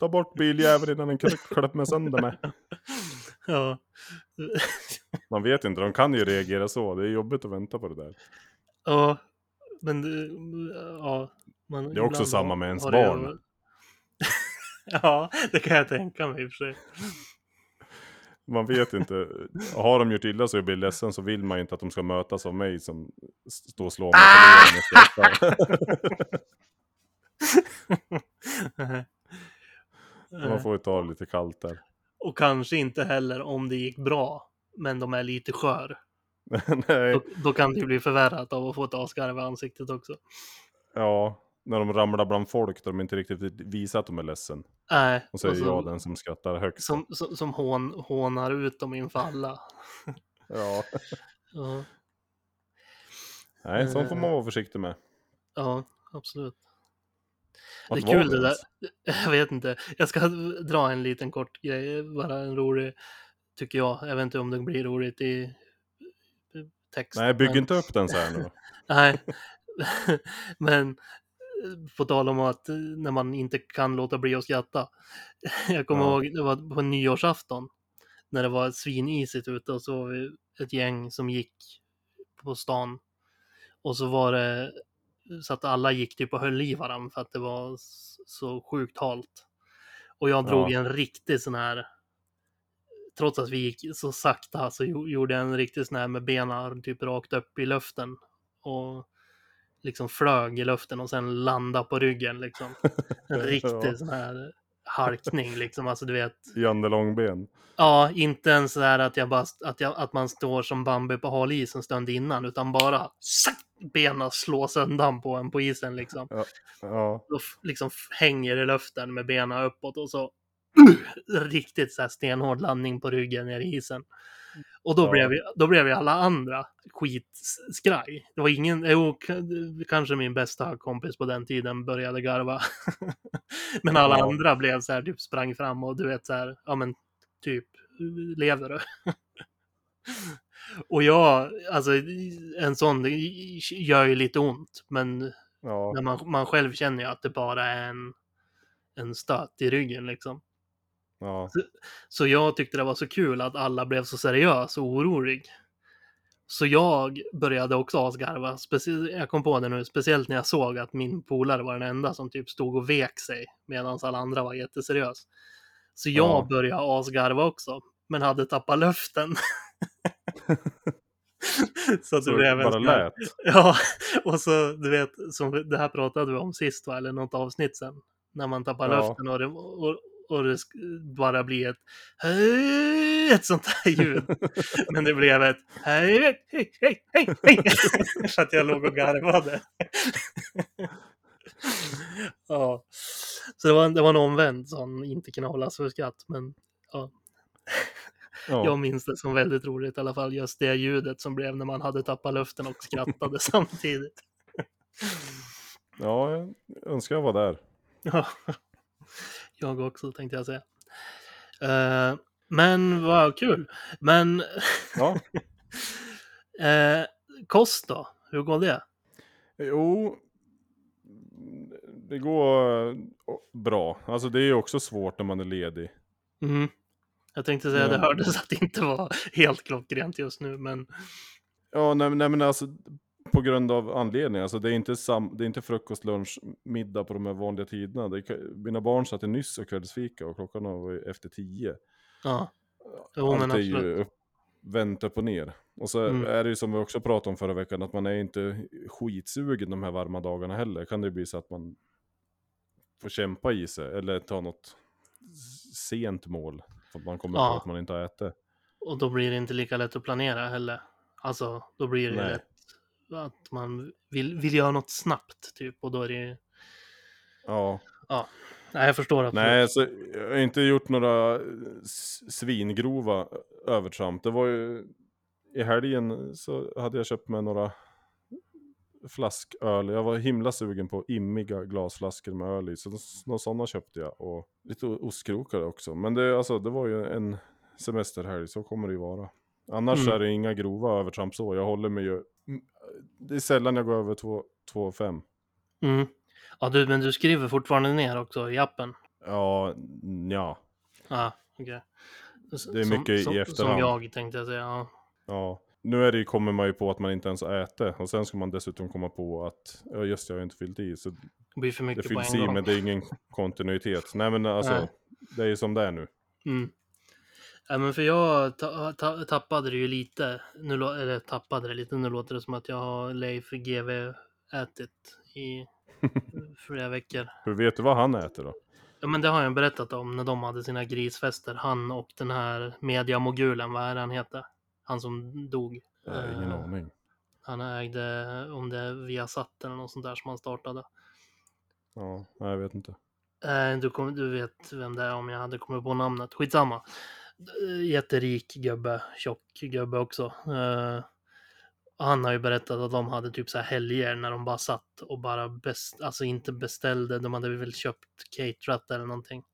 Ta bort biljäveln innan den klöp med sönder med. *laughs* Ja. *laughs* Man vet inte, de kan ju reagera så. Det är jobbigt att vänta på det där. Ja, men ja. Man, Det är också samma med ens har det barn. *laughs* ja, det kan jag tänka mig i och för sig. Man vet inte. Har de gjort illa så jag blir ledsen så vill man ju inte att de ska mötas av mig som står och slår mig Ah! på. Man får ju ta det lite kallt där. Och kanske inte heller om det gick bra, men de är lite skör. *laughs* Då, då kan det bli förvärrat av att få ett asgarv i ansiktet också. ja. När de ramlar bland folk där de inte riktigt visar att de är ledsen. Nej, Och så är så- jag den som skrattar högst. som, som, som hån, hånar ut dem inför alla. *laughs* Ja. *laughs* Ja, Nej, sånt får man vara försiktig med. ja absolut. Det är kul det där. *laughs* Jag vet inte. Jag ska dra en liten kort grej, bara en rolig, tycker jag. Jag vet inte om det blir roligt i text. Nej, bygg men- inte upp den så här nu. *laughs* Nej, *laughs* men på tal om att när man inte kan låta bli att skratta. Jag kommer Ja. ihåg, det var på nyårsafton. När det var svinisigt ute och så var vi ett gäng som gick på stan. Och så var det så att alla gick typ och höll i varandra för att det var så sjukt halt. Och jag drog Ja. en riktig sån här trots att vi gick så sakta så gjo- gjorde jag en riktig sån här med benen typ rakt upp i luften. Och liksom flög i luften och sen landa på ryggen liksom. En *laughs* riktig Ja. sån här halkning liksom. Alltså du vet. *laughs* Janne Långben. Ja, inte ens så här att, jag bara, att, jag, att man står som Bambi på hal is en stund innan, utan bara benen slås undan på en på isen liksom. Ja, Och f- liksom hänger i luften med benen uppåt och så *clears throat* riktigt så här stenhård landning på ryggen ner i isen. Och då, Ja. blev då blev alla andra skitskraj. Det var ingen, jo, kanske min bästa kompis på den tiden började garva. *laughs* men alla Ja. andra blev så här, typ sprang fram och du vet så här, ja men typ, lever du? *laughs* och jag, alltså en sån, det gör ju lite ont, men ja, men man, man själv känner ju att det bara är en, en stöt i ryggen liksom. Ja. Så jag tyckte det var så kul att alla blev så seriös och orolig. Så jag började också asgarva. Specie- jag kom på det nu, speciellt när jag såg att min polare var den enda som typ stod och vek sig medan alla andra var jätteseriös. Så jag Ja. började asgarva också, men hade tappat luften. *laughs* så att det Så blev det en bara lät. Ja, och så du vet, som det här pratade vi om sist va, eller något avsnitt sen. När man tappar Ja. luften och det, och, och det bara blir ett hej, ett sånt här ljud. Men det blev ett hej, hej, hej, hej, hej. *laughs* Så att jag låg och garvade. *laughs* ja, så det var, det var en omvänd som inte kunde hållas för skratt. Men ja, Ja. jag minns det som väldigt roligt i alla fall. Just det ljudet som blev när man hade tappat luften och skrattade *laughs* samtidigt. ja, jag önskar jag var där. Ja, jag också tänkte jag säga. Eh, men vad kul. Men Ja, *laughs* eh, kost då? Hur går det? jo. Det går eh, bra. Alltså det är också svårt när man är ledig. Mm. Jag tänkte säga, det Men- hördes att det inte var helt klockrent just nu, men Ja, nej, nej men alltså på grund av anledning. Alltså det är inte, sam, det är inte frukost, lunch, middag på de här vanliga tiderna. Det mina barn satt nyss och kvällsfika och klockan var ju efter tio. ja. Jo, men Allt är ju absolut. upp, vänt upp och ner. Och så Mm. är det ju som vi också pratade om förra veckan, att man är inte skitsugen de här varma dagarna heller. Kan det bli så att man får kämpa i sig, eller ta något sent mål. För att man kommer Ja. på att man inte har ätit. Och då blir det inte lika lätt att planera heller. Alltså, då blir det Nej. lätt att man vill, vill göra något snabbt, typ. Och då är det Ja. Nej, jag förstår absolut. Nej, så jag har inte gjort några svingrova övertramp. Det var ju i helgen så hade jag köpt med några flasköl. Jag var himla sugen på immiga glasflaskor med öl i. Så några sådana köpte jag och lite ostkrokar också. Men det, alltså, det var ju en semesterhelg, så kommer det ju vara. Annars Mm. är det inga grova övertramp så. Jag håller mig ju... Det är sällan jag går över 2,5. Mm. Ja, du, men du skriver fortfarande ner också i appen? Ja, ja. Ja, okej. S- Det är som- mycket i som, Som efterhand. jag tänkte jag säga. Ja. Ja, nu är det, ju- kommer man ju på att man inte ens ätit. Och sen ska man dessutom komma på att, ja just det, jag har inte fyllt i. Så Det blir för det mycket på fylls en i gång. men det är ingen *laughs* kontinuitet. Nej men alltså, Nej. det är ju som det är nu. Mm. Ja, men för jag ta, ta, tappade det ju lite. Nu, eller tappade det lite. Nu låter det som att jag har Leif GW ätit i *laughs* flera veckor. Hur vet du vad han äter då? Ja, men det har jag berättat om när de hade sina grisfester. Han och den här mediamogulen, vad är det han heter? Han som dog. Har ingen Eh, aning. Han ägde, om det är Viasat eller något sånt där som han startade. Ja, nej, jag vet inte. Eh, du, kommer, du vet vem det är om jag hade kommit på namnet. Skitsamma. Eh, Jätterik gubbe, tjock gubbe också. Eh, han har ju berättat att de hade typ så här helger när de bara satt och bara best, alltså inte beställde, de hade väl köpt caterat eller någonting.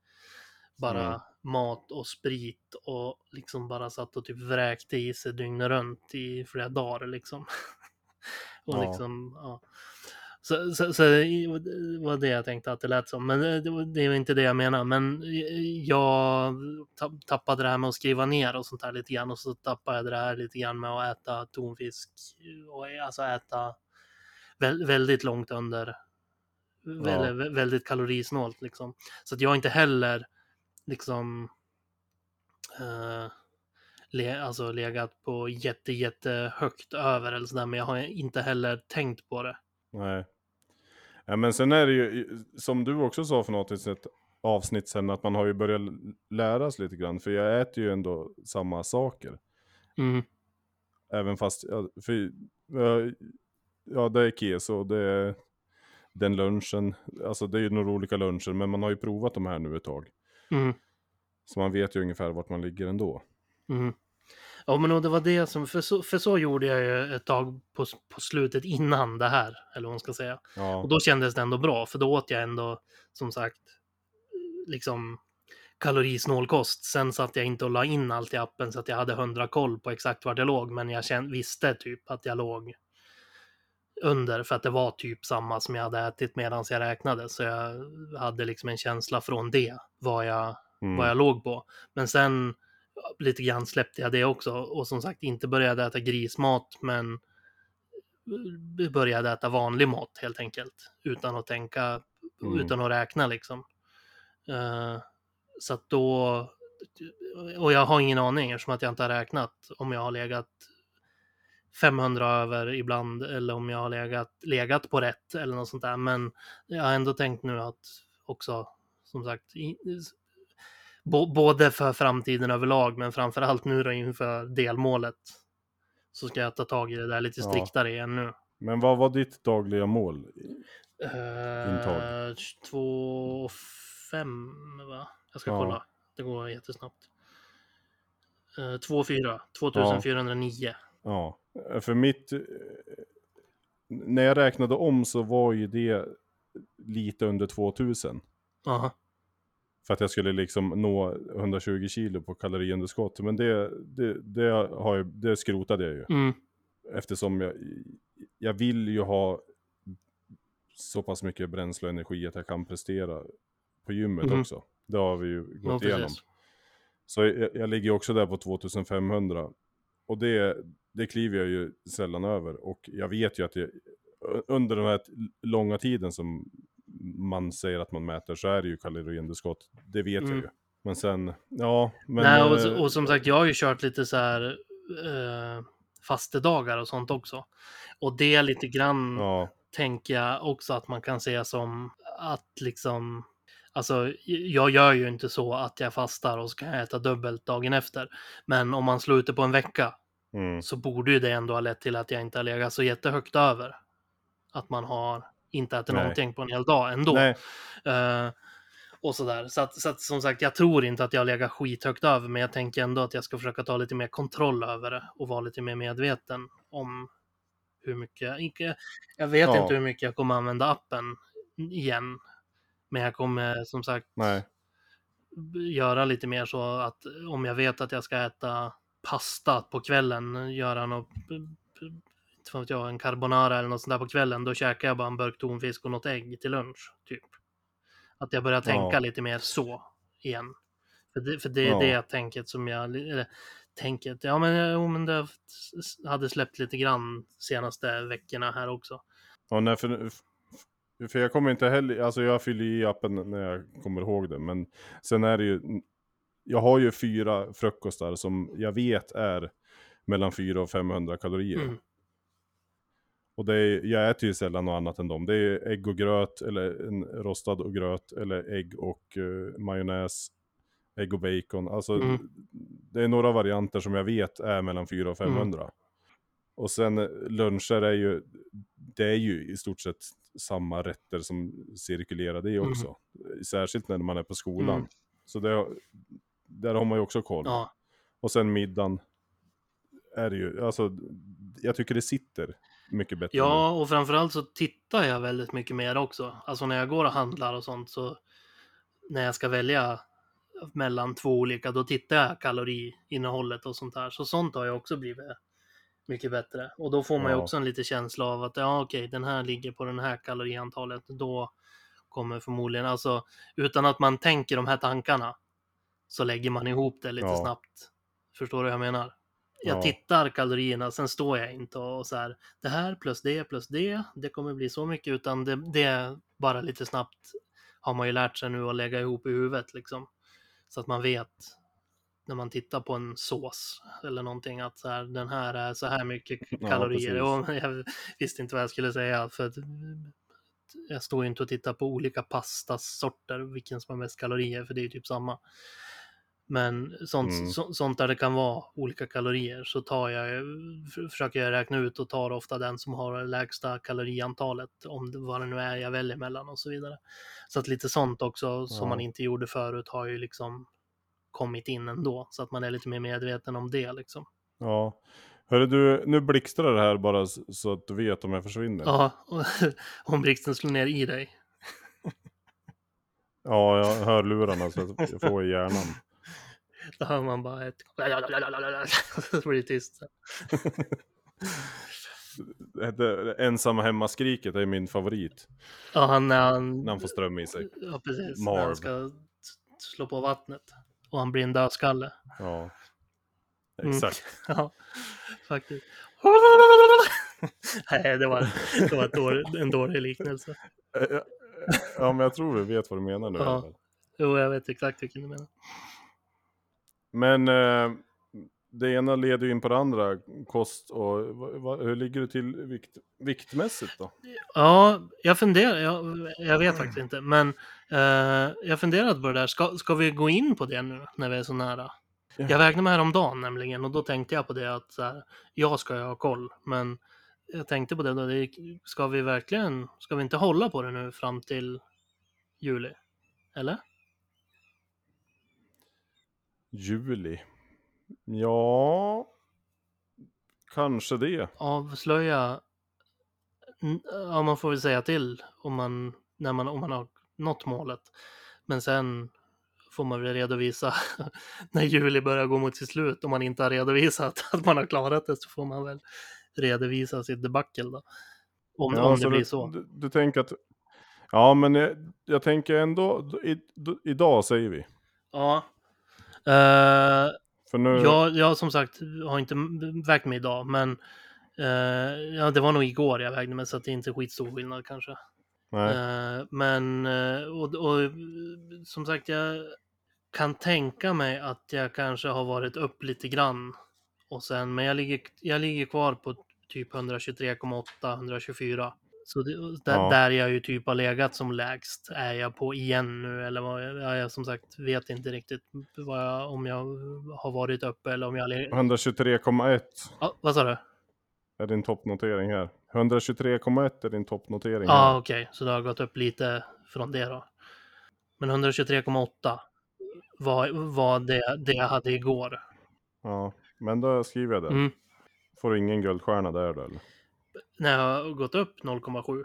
Bara Mm. mat och sprit och liksom bara satt och typ vräkte i sig dygnet runt i flera dagar liksom. *laughs* och Ja. liksom, ja. Så, så, så det var det jag tänkte att det lät som. Men det, det var inte det jag menar. Men jag tapp- tappade det här med att skriva ner och sånt här lite grann. Och så tappade jag det här lite grann med att äta tonfisk. Och alltså äta vä- väldigt långt under. Vä- väldigt kalorisnålt liksom. Så att jag inte heller liksom eh, le, alltså legat på jätte, jätte högt över eller sådär. Men jag har inte heller tänkt på det. Nej. Ja, men sen är det ju, som du också sa för något ett avsnitt sen, att man har ju börjat lära sig lite grann. För jag äter ju ändå samma saker. Mm. Även fast, ja, för, ja det är keso, det är den lunchen. Alltså det är ju några olika luncher, men man har ju provat de här nu ett tag. Mm. Så man vet ju ungefär vart man ligger ändå. Mm. Ja, men och det var det som, för så, för så gjorde jag ju ett tag på, på slutet innan det här, eller vad man ska säga. Ja, Och då kändes det ändå bra, för då åt jag ändå, som sagt, liksom kalorisnål kost. Sen satt jag inte och la in allt i appen så att jag hade hundra koll på exakt vart jag låg, men jag kände, visste typ att jag låg under för att det var typ samma som jag hade ätit medan jag räknade. Så jag hade liksom en känsla från det, vad jag, mm. vad jag låg på. Men sen lite grann släppte jag det också och som sagt inte började äta grismat men började äta vanlig mat helt enkelt utan att tänka, Mm. utan att räkna liksom. Eh, så att då, och jag har ingen aning eftersom att jag inte har räknat om jag har legat 500 över ibland eller om jag har legat, legat på rätt eller något sånt där. Men jag har ändå tänkt nu att också, som sagt, bo, både för framtiden överlag men framförallt nu då inför delmålet så ska jag ta tag i det där lite Ja. striktare igen nu. Men vad var ditt dagliga mål? Intag. Uh, 2 5 va? Jag ska Ja. kolla. Det går jättesnabbt. Uh, 2 4 2409. Ja, för mitt... eh, När jag räknade om så var ju det lite under 2000. Aha. För att jag skulle liksom nå 120 kilo på kaloriunderskott. Men det, det, det, har jag, det skrotade jag ju. Mm. Eftersom jag, jag vill ju ha så pass mycket bränsle och energi att jag kan prestera på gymmet Mhm. också. Det har vi ju Ja, gått igenom. precis. Så jag, jag ligger också där på 2500. Och det, det kliver jag ju sällan över. Och jag vet ju att jag, under den här långa tiden som man säger att man mäter så är det ju kaloriunderskott. Det vet jag Mm. ju. Men sen, ja. Men, Nej, och, eh, och som sagt, jag har ju kört lite så här uh, fastedagar och sånt också. Och det lite grann Ja, tänker jag också att man kan se som att liksom Alltså, jag gör ju inte så att jag fastar och så kan jag äta dubbelt dagen efter. Men om man slår ut det på en vecka mm, så borde ju det ändå ha lett till att jag inte har legat så jättehögt över. Att man har inte ätit Nej. någonting på en hel dag ändå. Eh, och sådär. Så att, så att som sagt, jag tror inte att jag lägger skithögt över, men jag tänker ändå att jag ska försöka ta lite mer kontroll över det och vara lite mer medveten om hur mycket, inte, jag vet Ja. inte hur mycket jag kommer använda appen igen. Men jag kommer som sagt nej. göra lite mer så att om jag vet att jag ska äta pasta på kvällen, göra något, vet jag, en carbonara eller något sånt där på kvällen, då käkar jag bara en burk tonfisk och något ägg till lunch, typ. Att jag börjar tänka Ja. lite mer så igen. För det, för det är Ja. det tänket som jag, eller tänket, ja men, jo, men det hade släppt lite grann senaste veckorna här också. Ja, nej, för, för jag kommer inte heller, alltså jag fyller i appen när jag kommer ihåg det, men sen är det ju, jag har ju fyra frukostar som jag vet är mellan 400 och 500 kalorier. Mm. Och det är, jag äter ju sällan något annat än dem. Det är ägg och gröt, eller en rostad och gröt, eller ägg och eh, majonnäs, ägg och bacon. Alltså Mm. det är några varianter som jag vet är mellan 400 och 500. Och sen eh, luncher är ju, det är ju i stort sett samma rätter som cirkulerar det också. Särskilt när man är på skolan. Mm. Så det, där har man ju också koll. Ja, Och sen middagen är det ju, alltså, jag tycker det sitter mycket bättre nu. Ja, och framförallt så tittar jag väldigt mycket mer också. Alltså när jag går och handlar och sånt så när jag ska välja mellan två olika, då tittar jag kaloriinnehållet och sånt där. Så sånt har jag också blivit mycket bättre. Och då får man ju Ja. också en liten känsla av att ja, okej, den här ligger på den här kaloriantalet. Då kommer förmodligen, alltså utan att man tänker de här tankarna så lägger man ihop det lite Ja. snabbt. Förstår du vad jag menar? Jag Ja. tittar kalorierna, sen står jag inte och så här, det här plus det plus det, det kommer bli så mycket, utan det, det är bara lite snabbt har man ju lärt sig nu att lägga ihop i huvudet liksom. Så att man vet när man tittar på en sås eller någonting att så här, den här är så här mycket Ja, kalorier. och jag visste inte vad jag skulle säga för jag står ju inte och tittar på olika pastasorter, vilken som har mest kalorier, för det är ju typ samma. Men sånt, Mm. så, sånt där det kan vara olika kalorier så tar jag, försöker jag räkna ut och tar ofta den som har det lägsta kaloriantalet, om det, vad det nu är jag väljer mellan och så vidare. Så att lite sånt också som Ja. man inte gjorde förut har ju liksom kommit in ändå, så att man är lite mer medveten om det liksom. Ja. Hörru du, nu blixtrar det här bara så att du vet om jag försvinner. Ja, *laughs* om blixten slår ner i dig. *laughs* Ja, jag hör lurarna så jag får i hjärnan. *laughs* Då hör man bara ett... Så *laughs* blir det tyst. Det, ensamma hemmaskriket är min favorit. Ja, han, när han... När han får ström i sig. Ja, precis. När Marv. han ska slå på vattnet. Och han blir en dödskalle. Ja. Mm. Exakt. *laughs* Ja, faktiskt. Nej, det var, det var dålig, en dålig liknelse. Eh, Ja, men jag tror vi vet vad du menar nu. Ja. Jo, jag vet exakt vilken du menar. Men eh, det ena leder ju in på det andra, kost och hur ligger du till vikt, viktmässigt då? Ja, jag funderar. Jag, jag vet faktiskt inte. Men eh, jag funderade på det där. Ska, ska vi gå in på det nu när vi är så nära? Ja. Jag vägde mig häromdagen nämligen och då tänkte jag på det att här, jag ska ju ha koll. Men jag tänkte på det då. Det, ska vi verkligen, ska vi inte hålla på det nu fram till juli? Eller? Juli? Ja, kanske det. Avslöja, ja man får väl säga till om man, när man, om man har nått målet. Men sen får man väl redovisa *laughs* när juli börjar gå mot sitt slut. Om man inte har redovisat *laughs* att man har klarat det så får man väl redovisa sitt debacle då. Om, Ja, om det blir du, så. Du, du tänker att, ja men jag, jag tänker ändå, i, idag säger vi. Ja. Eh, För nu, jag, jag som sagt har inte vägt mig idag, men eh, ja, det var nog igår jag vägde mig så att det inte är skitstor skillnad kanske. Eh, men, eh, och, och eh, som sagt, jag kan tänka mig att jag kanske har varit upp lite grann. Och sen, men jag ligger, jag ligger kvar på typ 123,8, 124. Så det, där, Ja. där jag ju typ har legat som lägst är jag på igen nu. Eller vad jag, ja, jag som sagt vet inte riktigt vad jag, om jag har varit uppe eller om jag har legat... 123,1 Ja, vad sa du? är din toppnotering här. 123,1 är din toppnotering Ja, okej, så det har gått upp lite från det då. Men 123,8 var, var det, det jag hade igår. Ja, men då skriver jag det. Mm. Får du ingen guldstjärna där då eller? När jag har gått upp 0,7.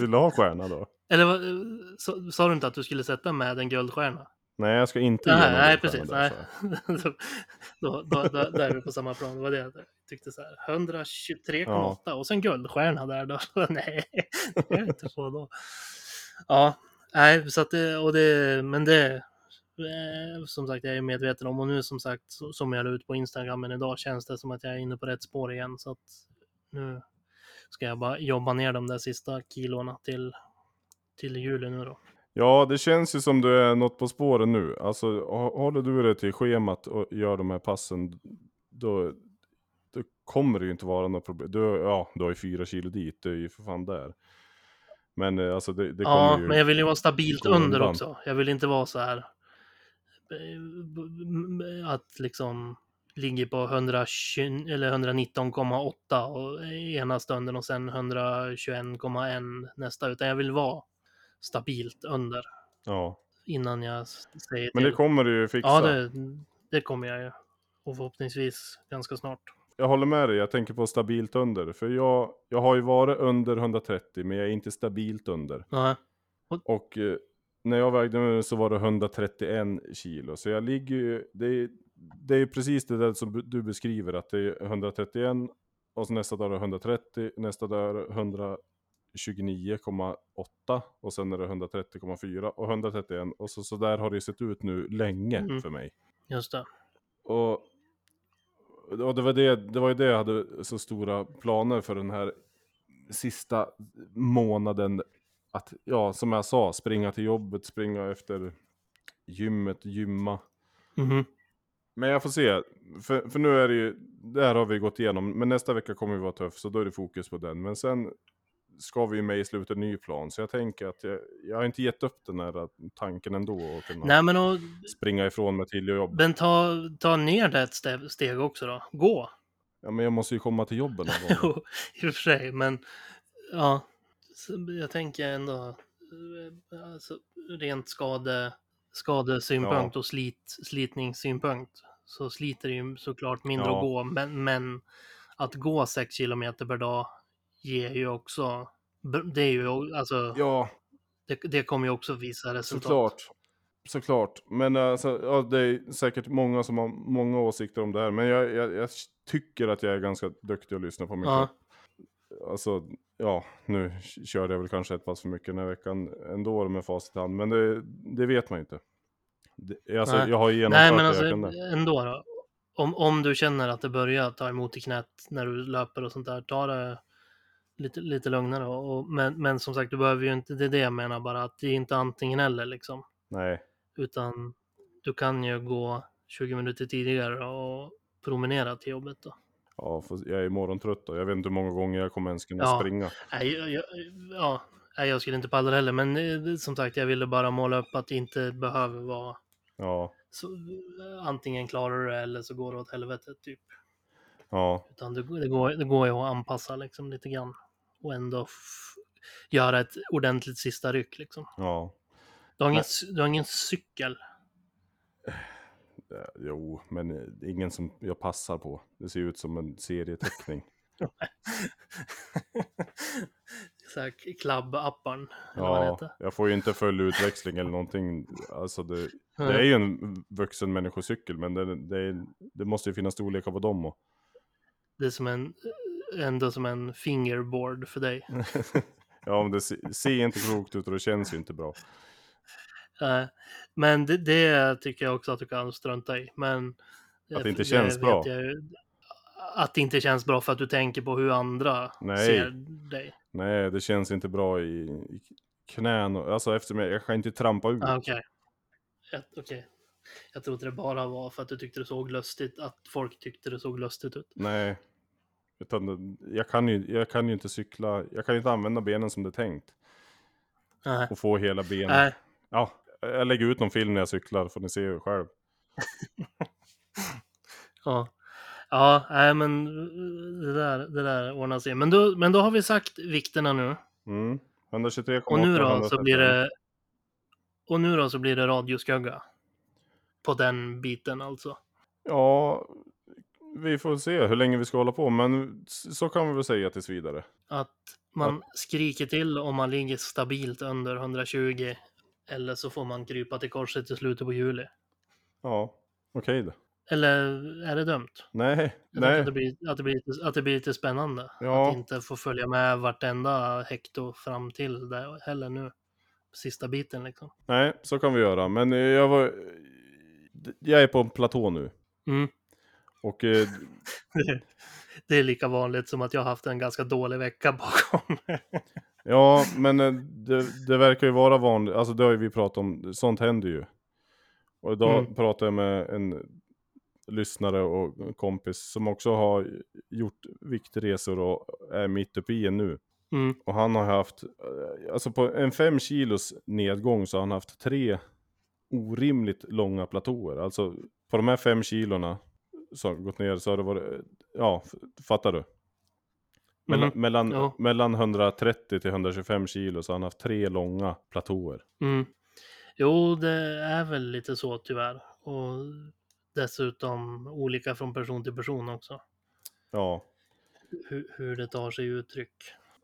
Vill *laughs* du ha stjärna då? Eller sa, du inte att du skulle sätta med en guldstjärna? Nej, jag ska inte ge Nej, precis. där, Nej. *laughs* så. då, då, då, då är vi på samma plan. Det var det jag tyckte så här. 123,8 och sen guldstjärna där då. *laughs* nej, det jag inte få då. Ja, nej, så att det, och det, men det, som sagt, jag är medveten om och nu som sagt, som jag la ut på Instagram, men idag känns det som att jag är inne på rätt spår igen, så att nu ska jag bara jobba ner de där sista kilorna till, till juli nu då. Ja, det känns ju som du är något på spåren nu. Alltså, hå- håller du dig till schemat och gör de här passen, då, då kommer det ju inte vara något problem. Du, ja, du har ju fyra kilo dit, du är ju för fan där. Men eh, alltså det, det Ja, kommer ju... men jag vill ju vara stabilt under undan. också. Jag vill inte vara så här eh, att liksom ligger på 120 eller 119,8 och ena stunden och sen 121,1 nästa, utan jag vill vara stabilt under Ja, innan jag säger men till. det kommer du ju fixa. Ja, det, det kommer jag ju. Och förhoppningsvis ganska snart. Jag håller med dig, jag tänker på stabilt under. För jag, jag har ju varit under 130, men jag är inte stabilt under. Nej. Och eh, när jag vägde mig så var det 131 kilo. Så jag ligger ju, det är, det är precis det där som du beskriver, att det är 131 och så nästa dag är det 130, nästa dag är det 129,8 och sen är det 130,4 och 131 och så, så där har det sett ut nu länge Mm. för mig. Just det. Och, och det, var det, det var ju det jag hade så stora planer för den här sista månaden. Att, ja, som jag sa, springa till jobbet, springa efter gymmet, gymma. Mhm. Men jag får se, för, för nu är det ju, det här har vi gått igenom, men nästa vecka kommer vi vara tuff, så då är det fokus på den. Men sen ska vi ju med i slutet en ny plan, så jag tänker att jag, jag har inte gett upp den här tanken ändå att kunna Nej men och, springa ifrån mig till jobbet. men ta, ta ner det ett ste- steg också då. Gå. Ja, men jag måste ju komma till gång. *laughs* Jo, I och för sig, men ja. Så Jag tänker ändå, eh, alltså, rent skade, skadesynpunkt Ja. och slit, slitningssynpunkt så sliter det ju såklart mindre Ja. att gå, men, men att gå 6 kilometer per dag ger ju också, det är ju alltså, Ja, det, det kommer ju också visa resultat. såklart. Såklart. Men alltså, ja, det är säkert många som har många åsikter om det här. Men jag, jag, jag tycker att jag är ganska duktig att lyssna på mig Ja. Alltså, ja, nu körde jag väl kanske ett pass för mycket den här veckan ändå med facit i hand. Men det, det vet man ju inte. Det, alltså, Nej. jag har ju genomfört Nej, men det alltså jag kunde. ändå då. Om, om du känner att det börjar ta emot i knät när du löper och sånt där, ta det lite, lite lugnare. Och, och, men, men som sagt, du behöver ju inte, det är det jag menar bara, att det är inte antingen eller liksom. Nej, Utan du kan ju gå 20 minuter tidigare och promenera till jobbet då. Ja, jag är morgontrött och jag vet inte hur många gånger jag kommer ens kunna Ja. springa. Nej, jag, jag, ja, nej, jag skulle inte palla det heller, men eh, som sagt, jag ville bara måla upp att det inte behöver vara Ja, så, antingen klarar du det eller så går det åt helvete typ. ja, Utan det, det, går, det går ju att anpassa liksom lite grann. Och ändå göra ett ordentligt sista ryck liksom. ja. Du har ingen, du har ingen cykel. Jo, men eh, ingen som jag passar på. Det ser ut som en serieteckning. *laughs* Så här det Ja, jag får ju inte full utväxling eller någonting. Alltså det, det är ju en vuxen människocykel, men det, det, det måste ju finnas storlekar på dem. Och, Det är som en, ändå som en fingerboard för dig. *laughs* ja, men det se- ser inte klokt ut och det känns ju inte bra. Men det, det tycker jag också att du kan strunta i. Men Att det inte känns bra? jag att det inte känns bra för att du tänker på hur andra Nej. ser dig. Nej, det känns inte bra i, i knän. Och, alltså eftersom jag, jag kan inte trampa ut. Ah, Okej. Jag- Okej. Jag trodde det bara var för att du tyckte det såg lustigt, att folk tyckte det såg lustigt ut. Nej. Utan jag kan, ju, jag kan ju inte cykla, jag kan ju inte använda benen som det är tänkt. Nej. Och få hela benen. Nej. Ja, jag lägger ut någon film när jag cyklar, får ni se själv. *laughs* Ja. Ja, nej men det där, det där ordnar sig. Men då, men då har vi sagt vikterna nu. Mm. 123,8 Och nu då så blir 131. det... Och nu då så blir det radioskugga. På den biten alltså. Ja, vi får se hur länge vi ska hålla på, men så kan vi väl säga tills vidare. Att man skriker till om man ligger stabilt under 120. Eller så får man krypa till korset i slutet på juli. Ja, okej då. Eller är det dumt? Nej, Jag nej. att det, blir, att, det blir lite, att det blir lite spännande. Ja. Att inte få följa med vartenda hekto fram till det heller nu. Sista biten liksom. Nej, så kan vi göra. Men eh, jag var... Jag är på en platå nu. Mm. Och eh, *laughs* Det är lika vanligt som att jag har haft en ganska dålig vecka bakom. *laughs* ja, men eh, det, det verkar ju vara vanligt. Alltså det har ju vi pratat om. Sånt händer ju. Och idag Mm. pratade jag med en lyssnare och kompis som också har gjort viktresor och är mitt uppe i en nu. Mm. Och han har haft, eh, alltså på en fem kilos nedgång så har han haft tre orimligt långa platåer. Alltså på de här fem kilorna som gått ner så har det varit, eh, ja, fattar du? Mellan, Mhm. mellan, Ja. mellan 130 till 125 kilo så har han haft tre långa platåer. Mm. Jo, det är väl lite så tyvärr. Och dessutom olika från person till person också. Ja. Hur, hur det tar sig uttryck.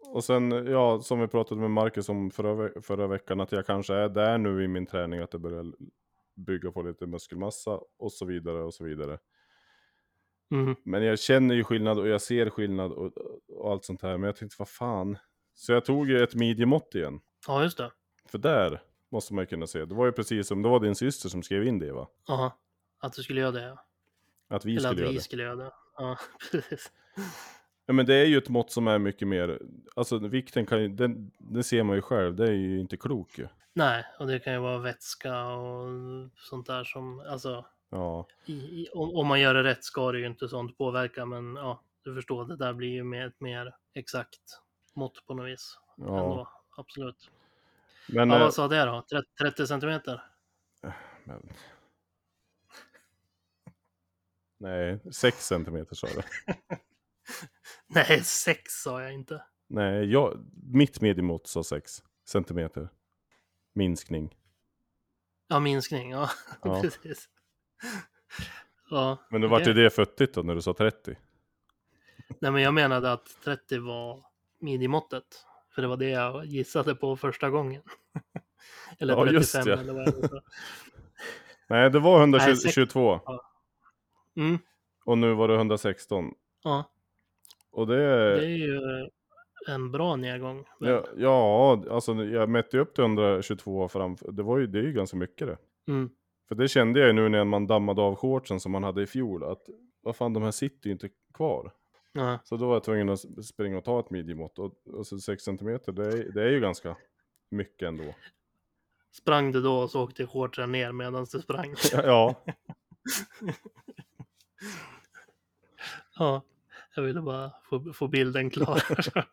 Och sen, ja, som vi pratade med Marcus om förra, förra veckan, att jag kanske är där nu i min träning, att det börjar bygga på lite muskelmassa och så vidare och så vidare. Mm. Men jag känner ju skillnad och jag ser skillnad och, och allt sånt här. Men jag tänkte, vad fan. Så jag tog ju ett midjemått igen. Ja, just det. För där måste man ju kunna se. Det var ju precis som, det var din syster som skrev in det va? Ja, att du skulle göra det. ja. Att vi Eller att skulle göra vi det. skulle göra det. Ja, *laughs* precis. Ja men det är ju ett mått som är mycket mer, alltså vikten kan ju, den, det ser man ju själv, det är ju inte klok ju. Nej, och det kan ju vara vätska och sånt där som, alltså, Ja, i, i, om, om man gör det rätt ska det ju inte sånt påverka, men ja, du förstår, det där blir ju mer, ett mer exakt mått på något vis. ja. Ändå, absolut. Men, ja, eh, vad sa det då? 30, 30 centimeter? men... Nej, 6 centimeter sa du. *laughs* Nej, 6 sa jag inte. Nej, jag, mitt mediemått sa 6 centimeter. Minskning. Ja, minskning, ja, *laughs* Ja. precis. Ja, Men då vart ju det futtigt då när du sa 30. Nej, men jag menade att 30 var midjemåttet. För det var det jag gissade på första gången. *laughs* eller Ja, 35 just det. eller vad jag sa. *laughs* Nej, det var Nej, sex- 122 Mm, och nu var det 116. ja, Och det, det är ju en bra nedgång. ja, ja, alltså jag mätte ju upp till 122 framför. Det var ju, det är ju ganska mycket det. Mm, För det kände jag ju nu när man dammade av shortsen som man hade i fjol, att vad fan de här sitter ju inte kvar. ja, Så då var jag tvungen att springa och ta ett midjemått. Och, och så 6 cm, det är, det är ju ganska mycket ändå. Sprang du då och så åkte shortsen ner medan du sprang? *laughs* Ja, Ja, jag ville bara få, få bilden klar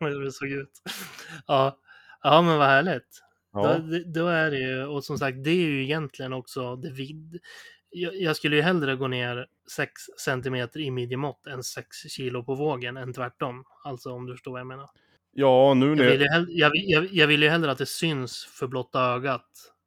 *laughs* hur det såg ut. Ja, ja men vad härligt. Då, ja, det- då är det ju, och som sagt, det är ju egentligen också det vid. Jag, jag skulle ju hellre gå ner 6 centimeter i midjemått än 6 kilo på vågen än tvärtom. Alltså om du förstår vad jag menar. ja nu Jag när vill, ju hell, jag, vill- jag, jag vill ju hellre att det syns för blotta ögat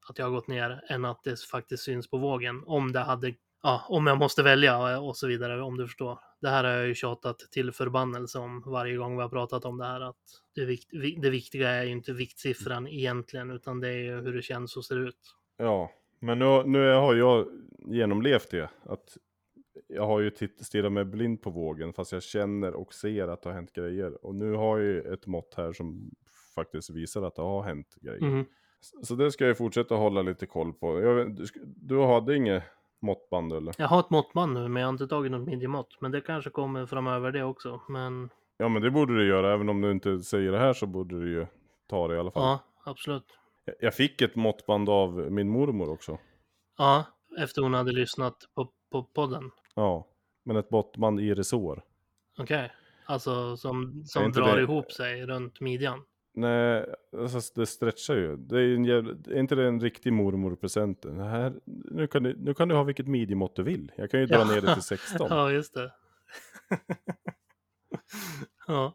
att jag har gått ner än att det faktiskt syns på vågen. Om det hade, ja, om jag måste välja och så vidare, om du förstår. Det här har jag ju tjatat till förbannelse om varje gång vi har pratat om det här. Att det, vikt, vi- det viktiga är ju inte viktsiffran egentligen, utan det är ju hur det känns och ser ut. Ja, men nu, nu har jag genomlevt det. Att jag har ju stirrat mig blind på vågen fast jag känner och ser att det har hänt grejer. Och nu har jag ju ett mått här som faktiskt visar att det har hänt grejer. Mhm. Så- det ska jag fortsätta hålla lite koll på. Jag, du, du hade inget måttband eller? Jag har ett måttband nu, men jag har inte tagit något midjemått. Men det kanske kommer framöver det också. Men Ja men det borde du göra, även om du inte säger det här så borde du ju ta det i alla fall. ja, absolut. Jag- fick ett måttband av min mormor också. Ja, efter hon hade lyssnat på, på podden. Ja, men ett måttband i resår. Okej. Alltså som, som drar det- ihop sig runt midjan. Nej, alltså det stretchar ju. Det är, en jävla, är inte det en riktig mormorpresent? Här, nu, kan du, nu kan du ha vilket midjemått du vill. Jag kan ju dra Ja. ner det till 16. *laughs* Ja, just det. *laughs* ja.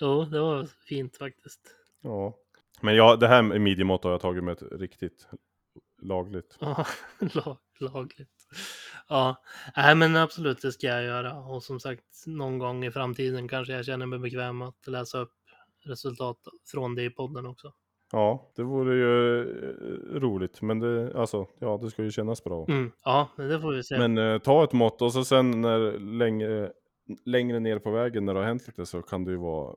Jo, det var fint faktiskt. Ja. Men ja, det här med midjemått har jag tagit med ett riktigt lagligt. Ja, *laughs* lag, lagligt. Ja, nej men absolut det ska jag göra. Och som sagt, någon gång i framtiden kanske jag känner mig bekväm att läsa upp resultat från det i podden också. Ja, det vore ju eh, roligt. Men det, alltså, ja, det ska ju kännas bra. Mm. Ja, men det får vi se. Men eh, ta ett mått och så sen när längre, längre ner på vägen när det har hänt lite så kan det ju vara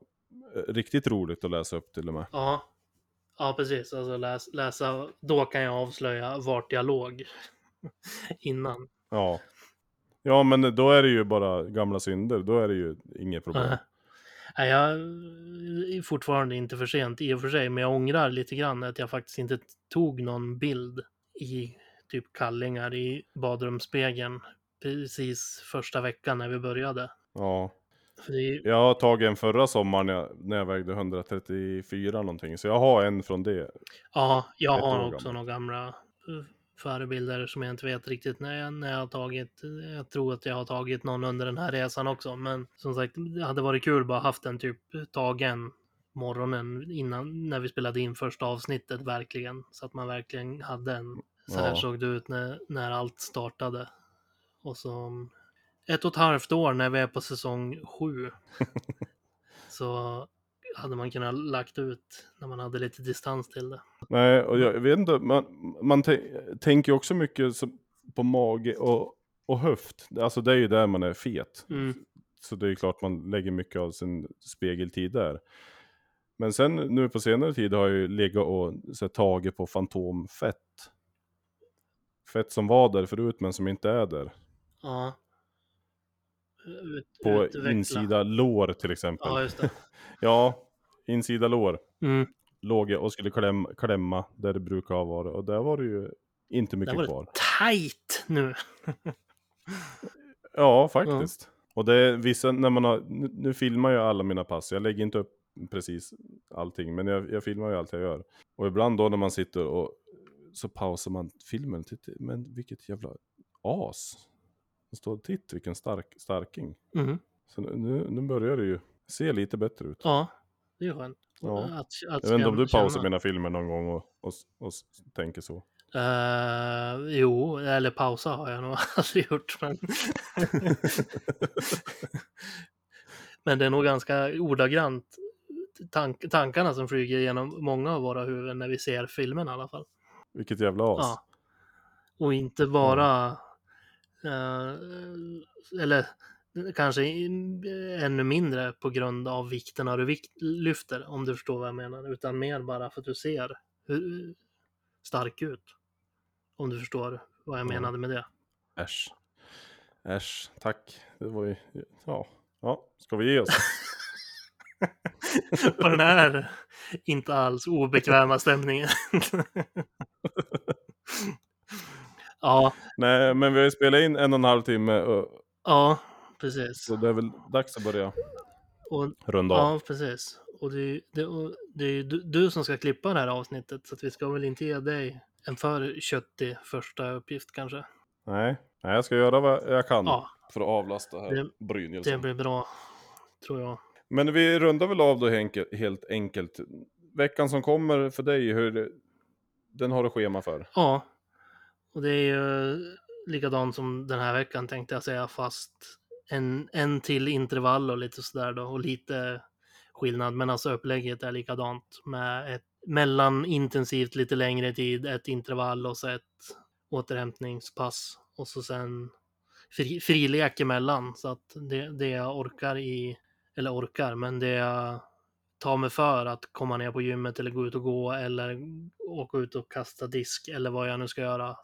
eh, riktigt roligt att läsa upp till och med. Ja, ja precis. Alltså läs, läsa, då kan jag avslöja vart jag låg *laughs* innan. Ja. Ja, men då är det ju bara gamla synder. Då är det ju inget problem. Nej. Jag är fortfarande inte för sent i och för sig, men jag ångrar lite grann att jag faktiskt inte tog någon bild i typ kallingar i badrumsspegeln precis första veckan när vi började. Ja. Är, Jag har tagit en förra sommaren när jag, när jag vägde 134 någonting. Så jag har en från det. ja, jag har också gammal. några gamla eh, förebilder som jag inte vet riktigt när jag, när jag har tagit. Jag tror att jag har tagit någon under den här resan också, men som sagt, det hade varit kul bara haft en typ tagen morgonen innan när vi spelade in första avsnittet verkligen så att man verkligen hade en. Så här Ja. såg det ut när, när allt startade. Och så ett och ett halvt år när vi är på säsong sju. *laughs* så hade man kunnat lagt ut när man hade lite distans till det. Nej, och jag vet inte, man, man tän- tänker ju också mycket på mage och, och höft. Alltså det är ju där man är fet. Mm. Så det är ju klart man lägger mycket av sin spegeltid där. Men sen nu på senare tid har jag ju legat och så här, tagit på fantomfett. Fett som var där förut men som inte är där. Ja. Ut, På utveckla. insida lår till exempel. Ja, just det. *laughs* Ja, insida lår. Mm. Låg jag och skulle klämma, klämma där det brukar ha varit. Och där var det ju inte mycket var det kvar. tight nu. *laughs* Ja, faktiskt. Och det är vissa, när man har, nu, nu filmar jag alla mina pass, jag lägger inte upp precis allting, men jag, jag filmar ju allt jag gör. Och ibland då när man sitter och så pausar man filmen, titta, men vilket jävla as. Det står titt vilken stark, starking. Mm. Så nu- nu, nu börjar det ju se lite bättre ut. Ja, det är skönt. Ja. Att, att jag vet inte om du pausar mina filmer någon gång och, och, och tänker så. Eh, jo, eller pausa har jag nog *laughs* aldrig gjort. Men, *laughs* men det är nog ganska ordagrant tank, tankarna som flyger genom många av våra huvuden när vi ser filmen i alla fall. Vilket jävla as. Ja. Och inte bara, eh, eller kanske ännu mindre på grund av vikten av du vikt, lyfter, om du förstår vad jag menar, utan mer bara för att du ser hur stark ut. Om du förstår vad jag Ja. menade med det. Äsch. Äsch, tack. Det var ju, ja. Ja, ska vi ge oss? *laughs* På den här inte alls obekväma stämningen. *laughs* ja, Nej, men vi har ju spelat in en och en halv timme, och- ja, precis. så det är väl dags att börja Och runda av. Ja, precis. Och det, är- det, och det är ju du, du som ska klippa det här avsnittet, så att vi ska väl inte ge dig en för köttig första uppgift kanske. Nej. Nej, jag ska göra vad jag kan Ja, för att avlasta här Det- Brynjelsson. det blir bra, tror jag. Men vi rundar väl av då enkel, helt enkelt. Veckan som kommer för dig, hur, den har du schema för? Ja, och det är ju likadant som den här veckan tänkte jag säga, fast en, en till intervall och lite sådär då, och lite skillnad. Men alltså upplägget är likadant med ett mellan intensivt lite längre tid, ett intervall och så ett återhämtningspass och så sen fri, frilek emellan så att det, det jag orkar i, eller orkar, men det jag tar mig för att komma ner på gymmet eller gå ut och gå eller åka ut och kasta disk eller vad jag nu ska göra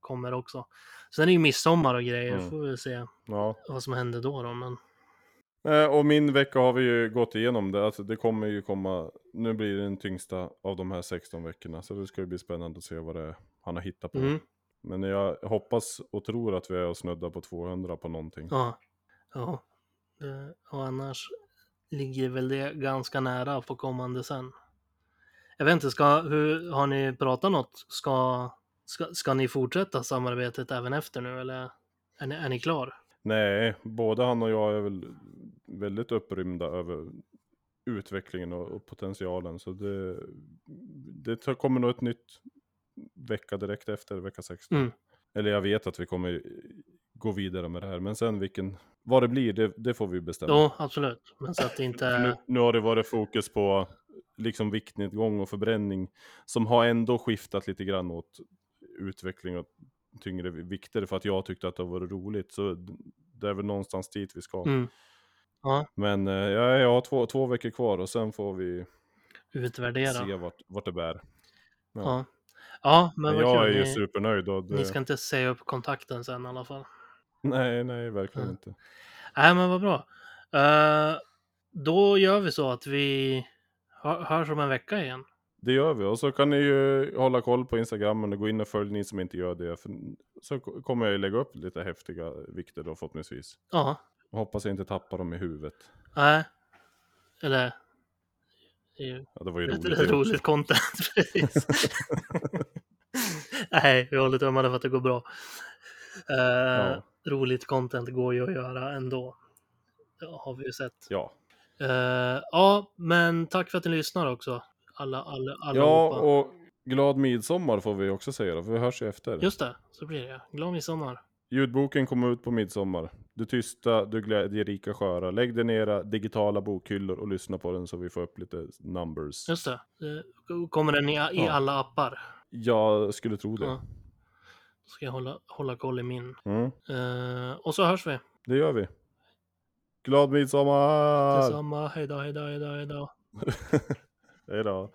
kommer också. Sen är det ju midsommar och grejer, Mm. får vi se Ja. vad som händer då. då men... Eh, Och min vecka har vi ju gått igenom det. Alltså det kommer ju komma, nu blir det den tyngsta av de här 16 veckorna. Så det ska ju bli spännande att se vad det är han har hittat på. Mm. Men jag hoppas och tror att vi är och snuddar på 200 på någonting. Ja. ja. Och annars ligger väl det ganska nära på kommande sen. Jag vet inte, ska, hur, har ni pratat något? Ska, ska, ska ni fortsätta samarbetet även efter nu eller är ni, är ni klar? Nej, både han och jag är väl väldigt upprymda över utvecklingen och, potentialen. Så det, det kommer nog ett nytt vecka direkt efter vecka 16. Mm. Eller jag vet att vi kommer gå vidare med det här. Men sen vilken, vad det blir, det, det får vi bestämma. Jo, absolut. Men så att det inte Nu, nu har det varit fokus på liksom viktnedgång och förbränning som har ändå skiftat lite grann åt utveckling och tyngre vikter för att jag tyckte att det var roligt. Så det är väl någonstans dit vi ska. Mm. Ja, Men eh, ja, jag har två, två veckor kvar och sen får vi utvärdera. se vart, vart det bär. Ja. ja, men Men vad jag är ju Ni, supernöjd. Och det... ni ska inte säga upp kontakten sen i alla fall. Nej, nej, verkligen Ja. inte. Nej, men vad bra. Eh, då gör vi så att vi hö- hörs om en vecka igen. Det gör vi. Och så kan ni ju hålla koll på Instagram och gå in och följ ni som inte gör det. För så ko- kommer jag ju lägga upp lite häftiga vikter då förhoppningsvis. Ja, Jag hoppas jag inte tappar dem i huvudet. nej. Eller... Det ju Ja, det var ju roligt. roligt, *laughs* *laughs* det också. content. precis. nej, vi håller tummarna för att det går bra. Eh, Ja. Roligt content går ju att göra ändå. Det har vi ju sett. Ja, Eh, ja, men tack för att ni lyssnar också. Alla, alla, alla ja och glad midsommar får vi också säga då, för vi hörs ju efter. Just det, så blir det. Glad midsommar. Ljudboken kommer ut på midsommar. Du tysta, du glädjerika sköra. Lägg dig i era digitala bokhyllor och lyssna på den så vi får upp lite numbers. Just det. Kommer den i, i Ja. alla appar? Jag skulle tro det. Ja. Då ska jag hålla, hålla koll i min. Mm, Eh, och så hörs vi. det gör vi. Glad midsommar! Detsamma. Hej då, hej då, hej då, hej då. *laughs* Hej då.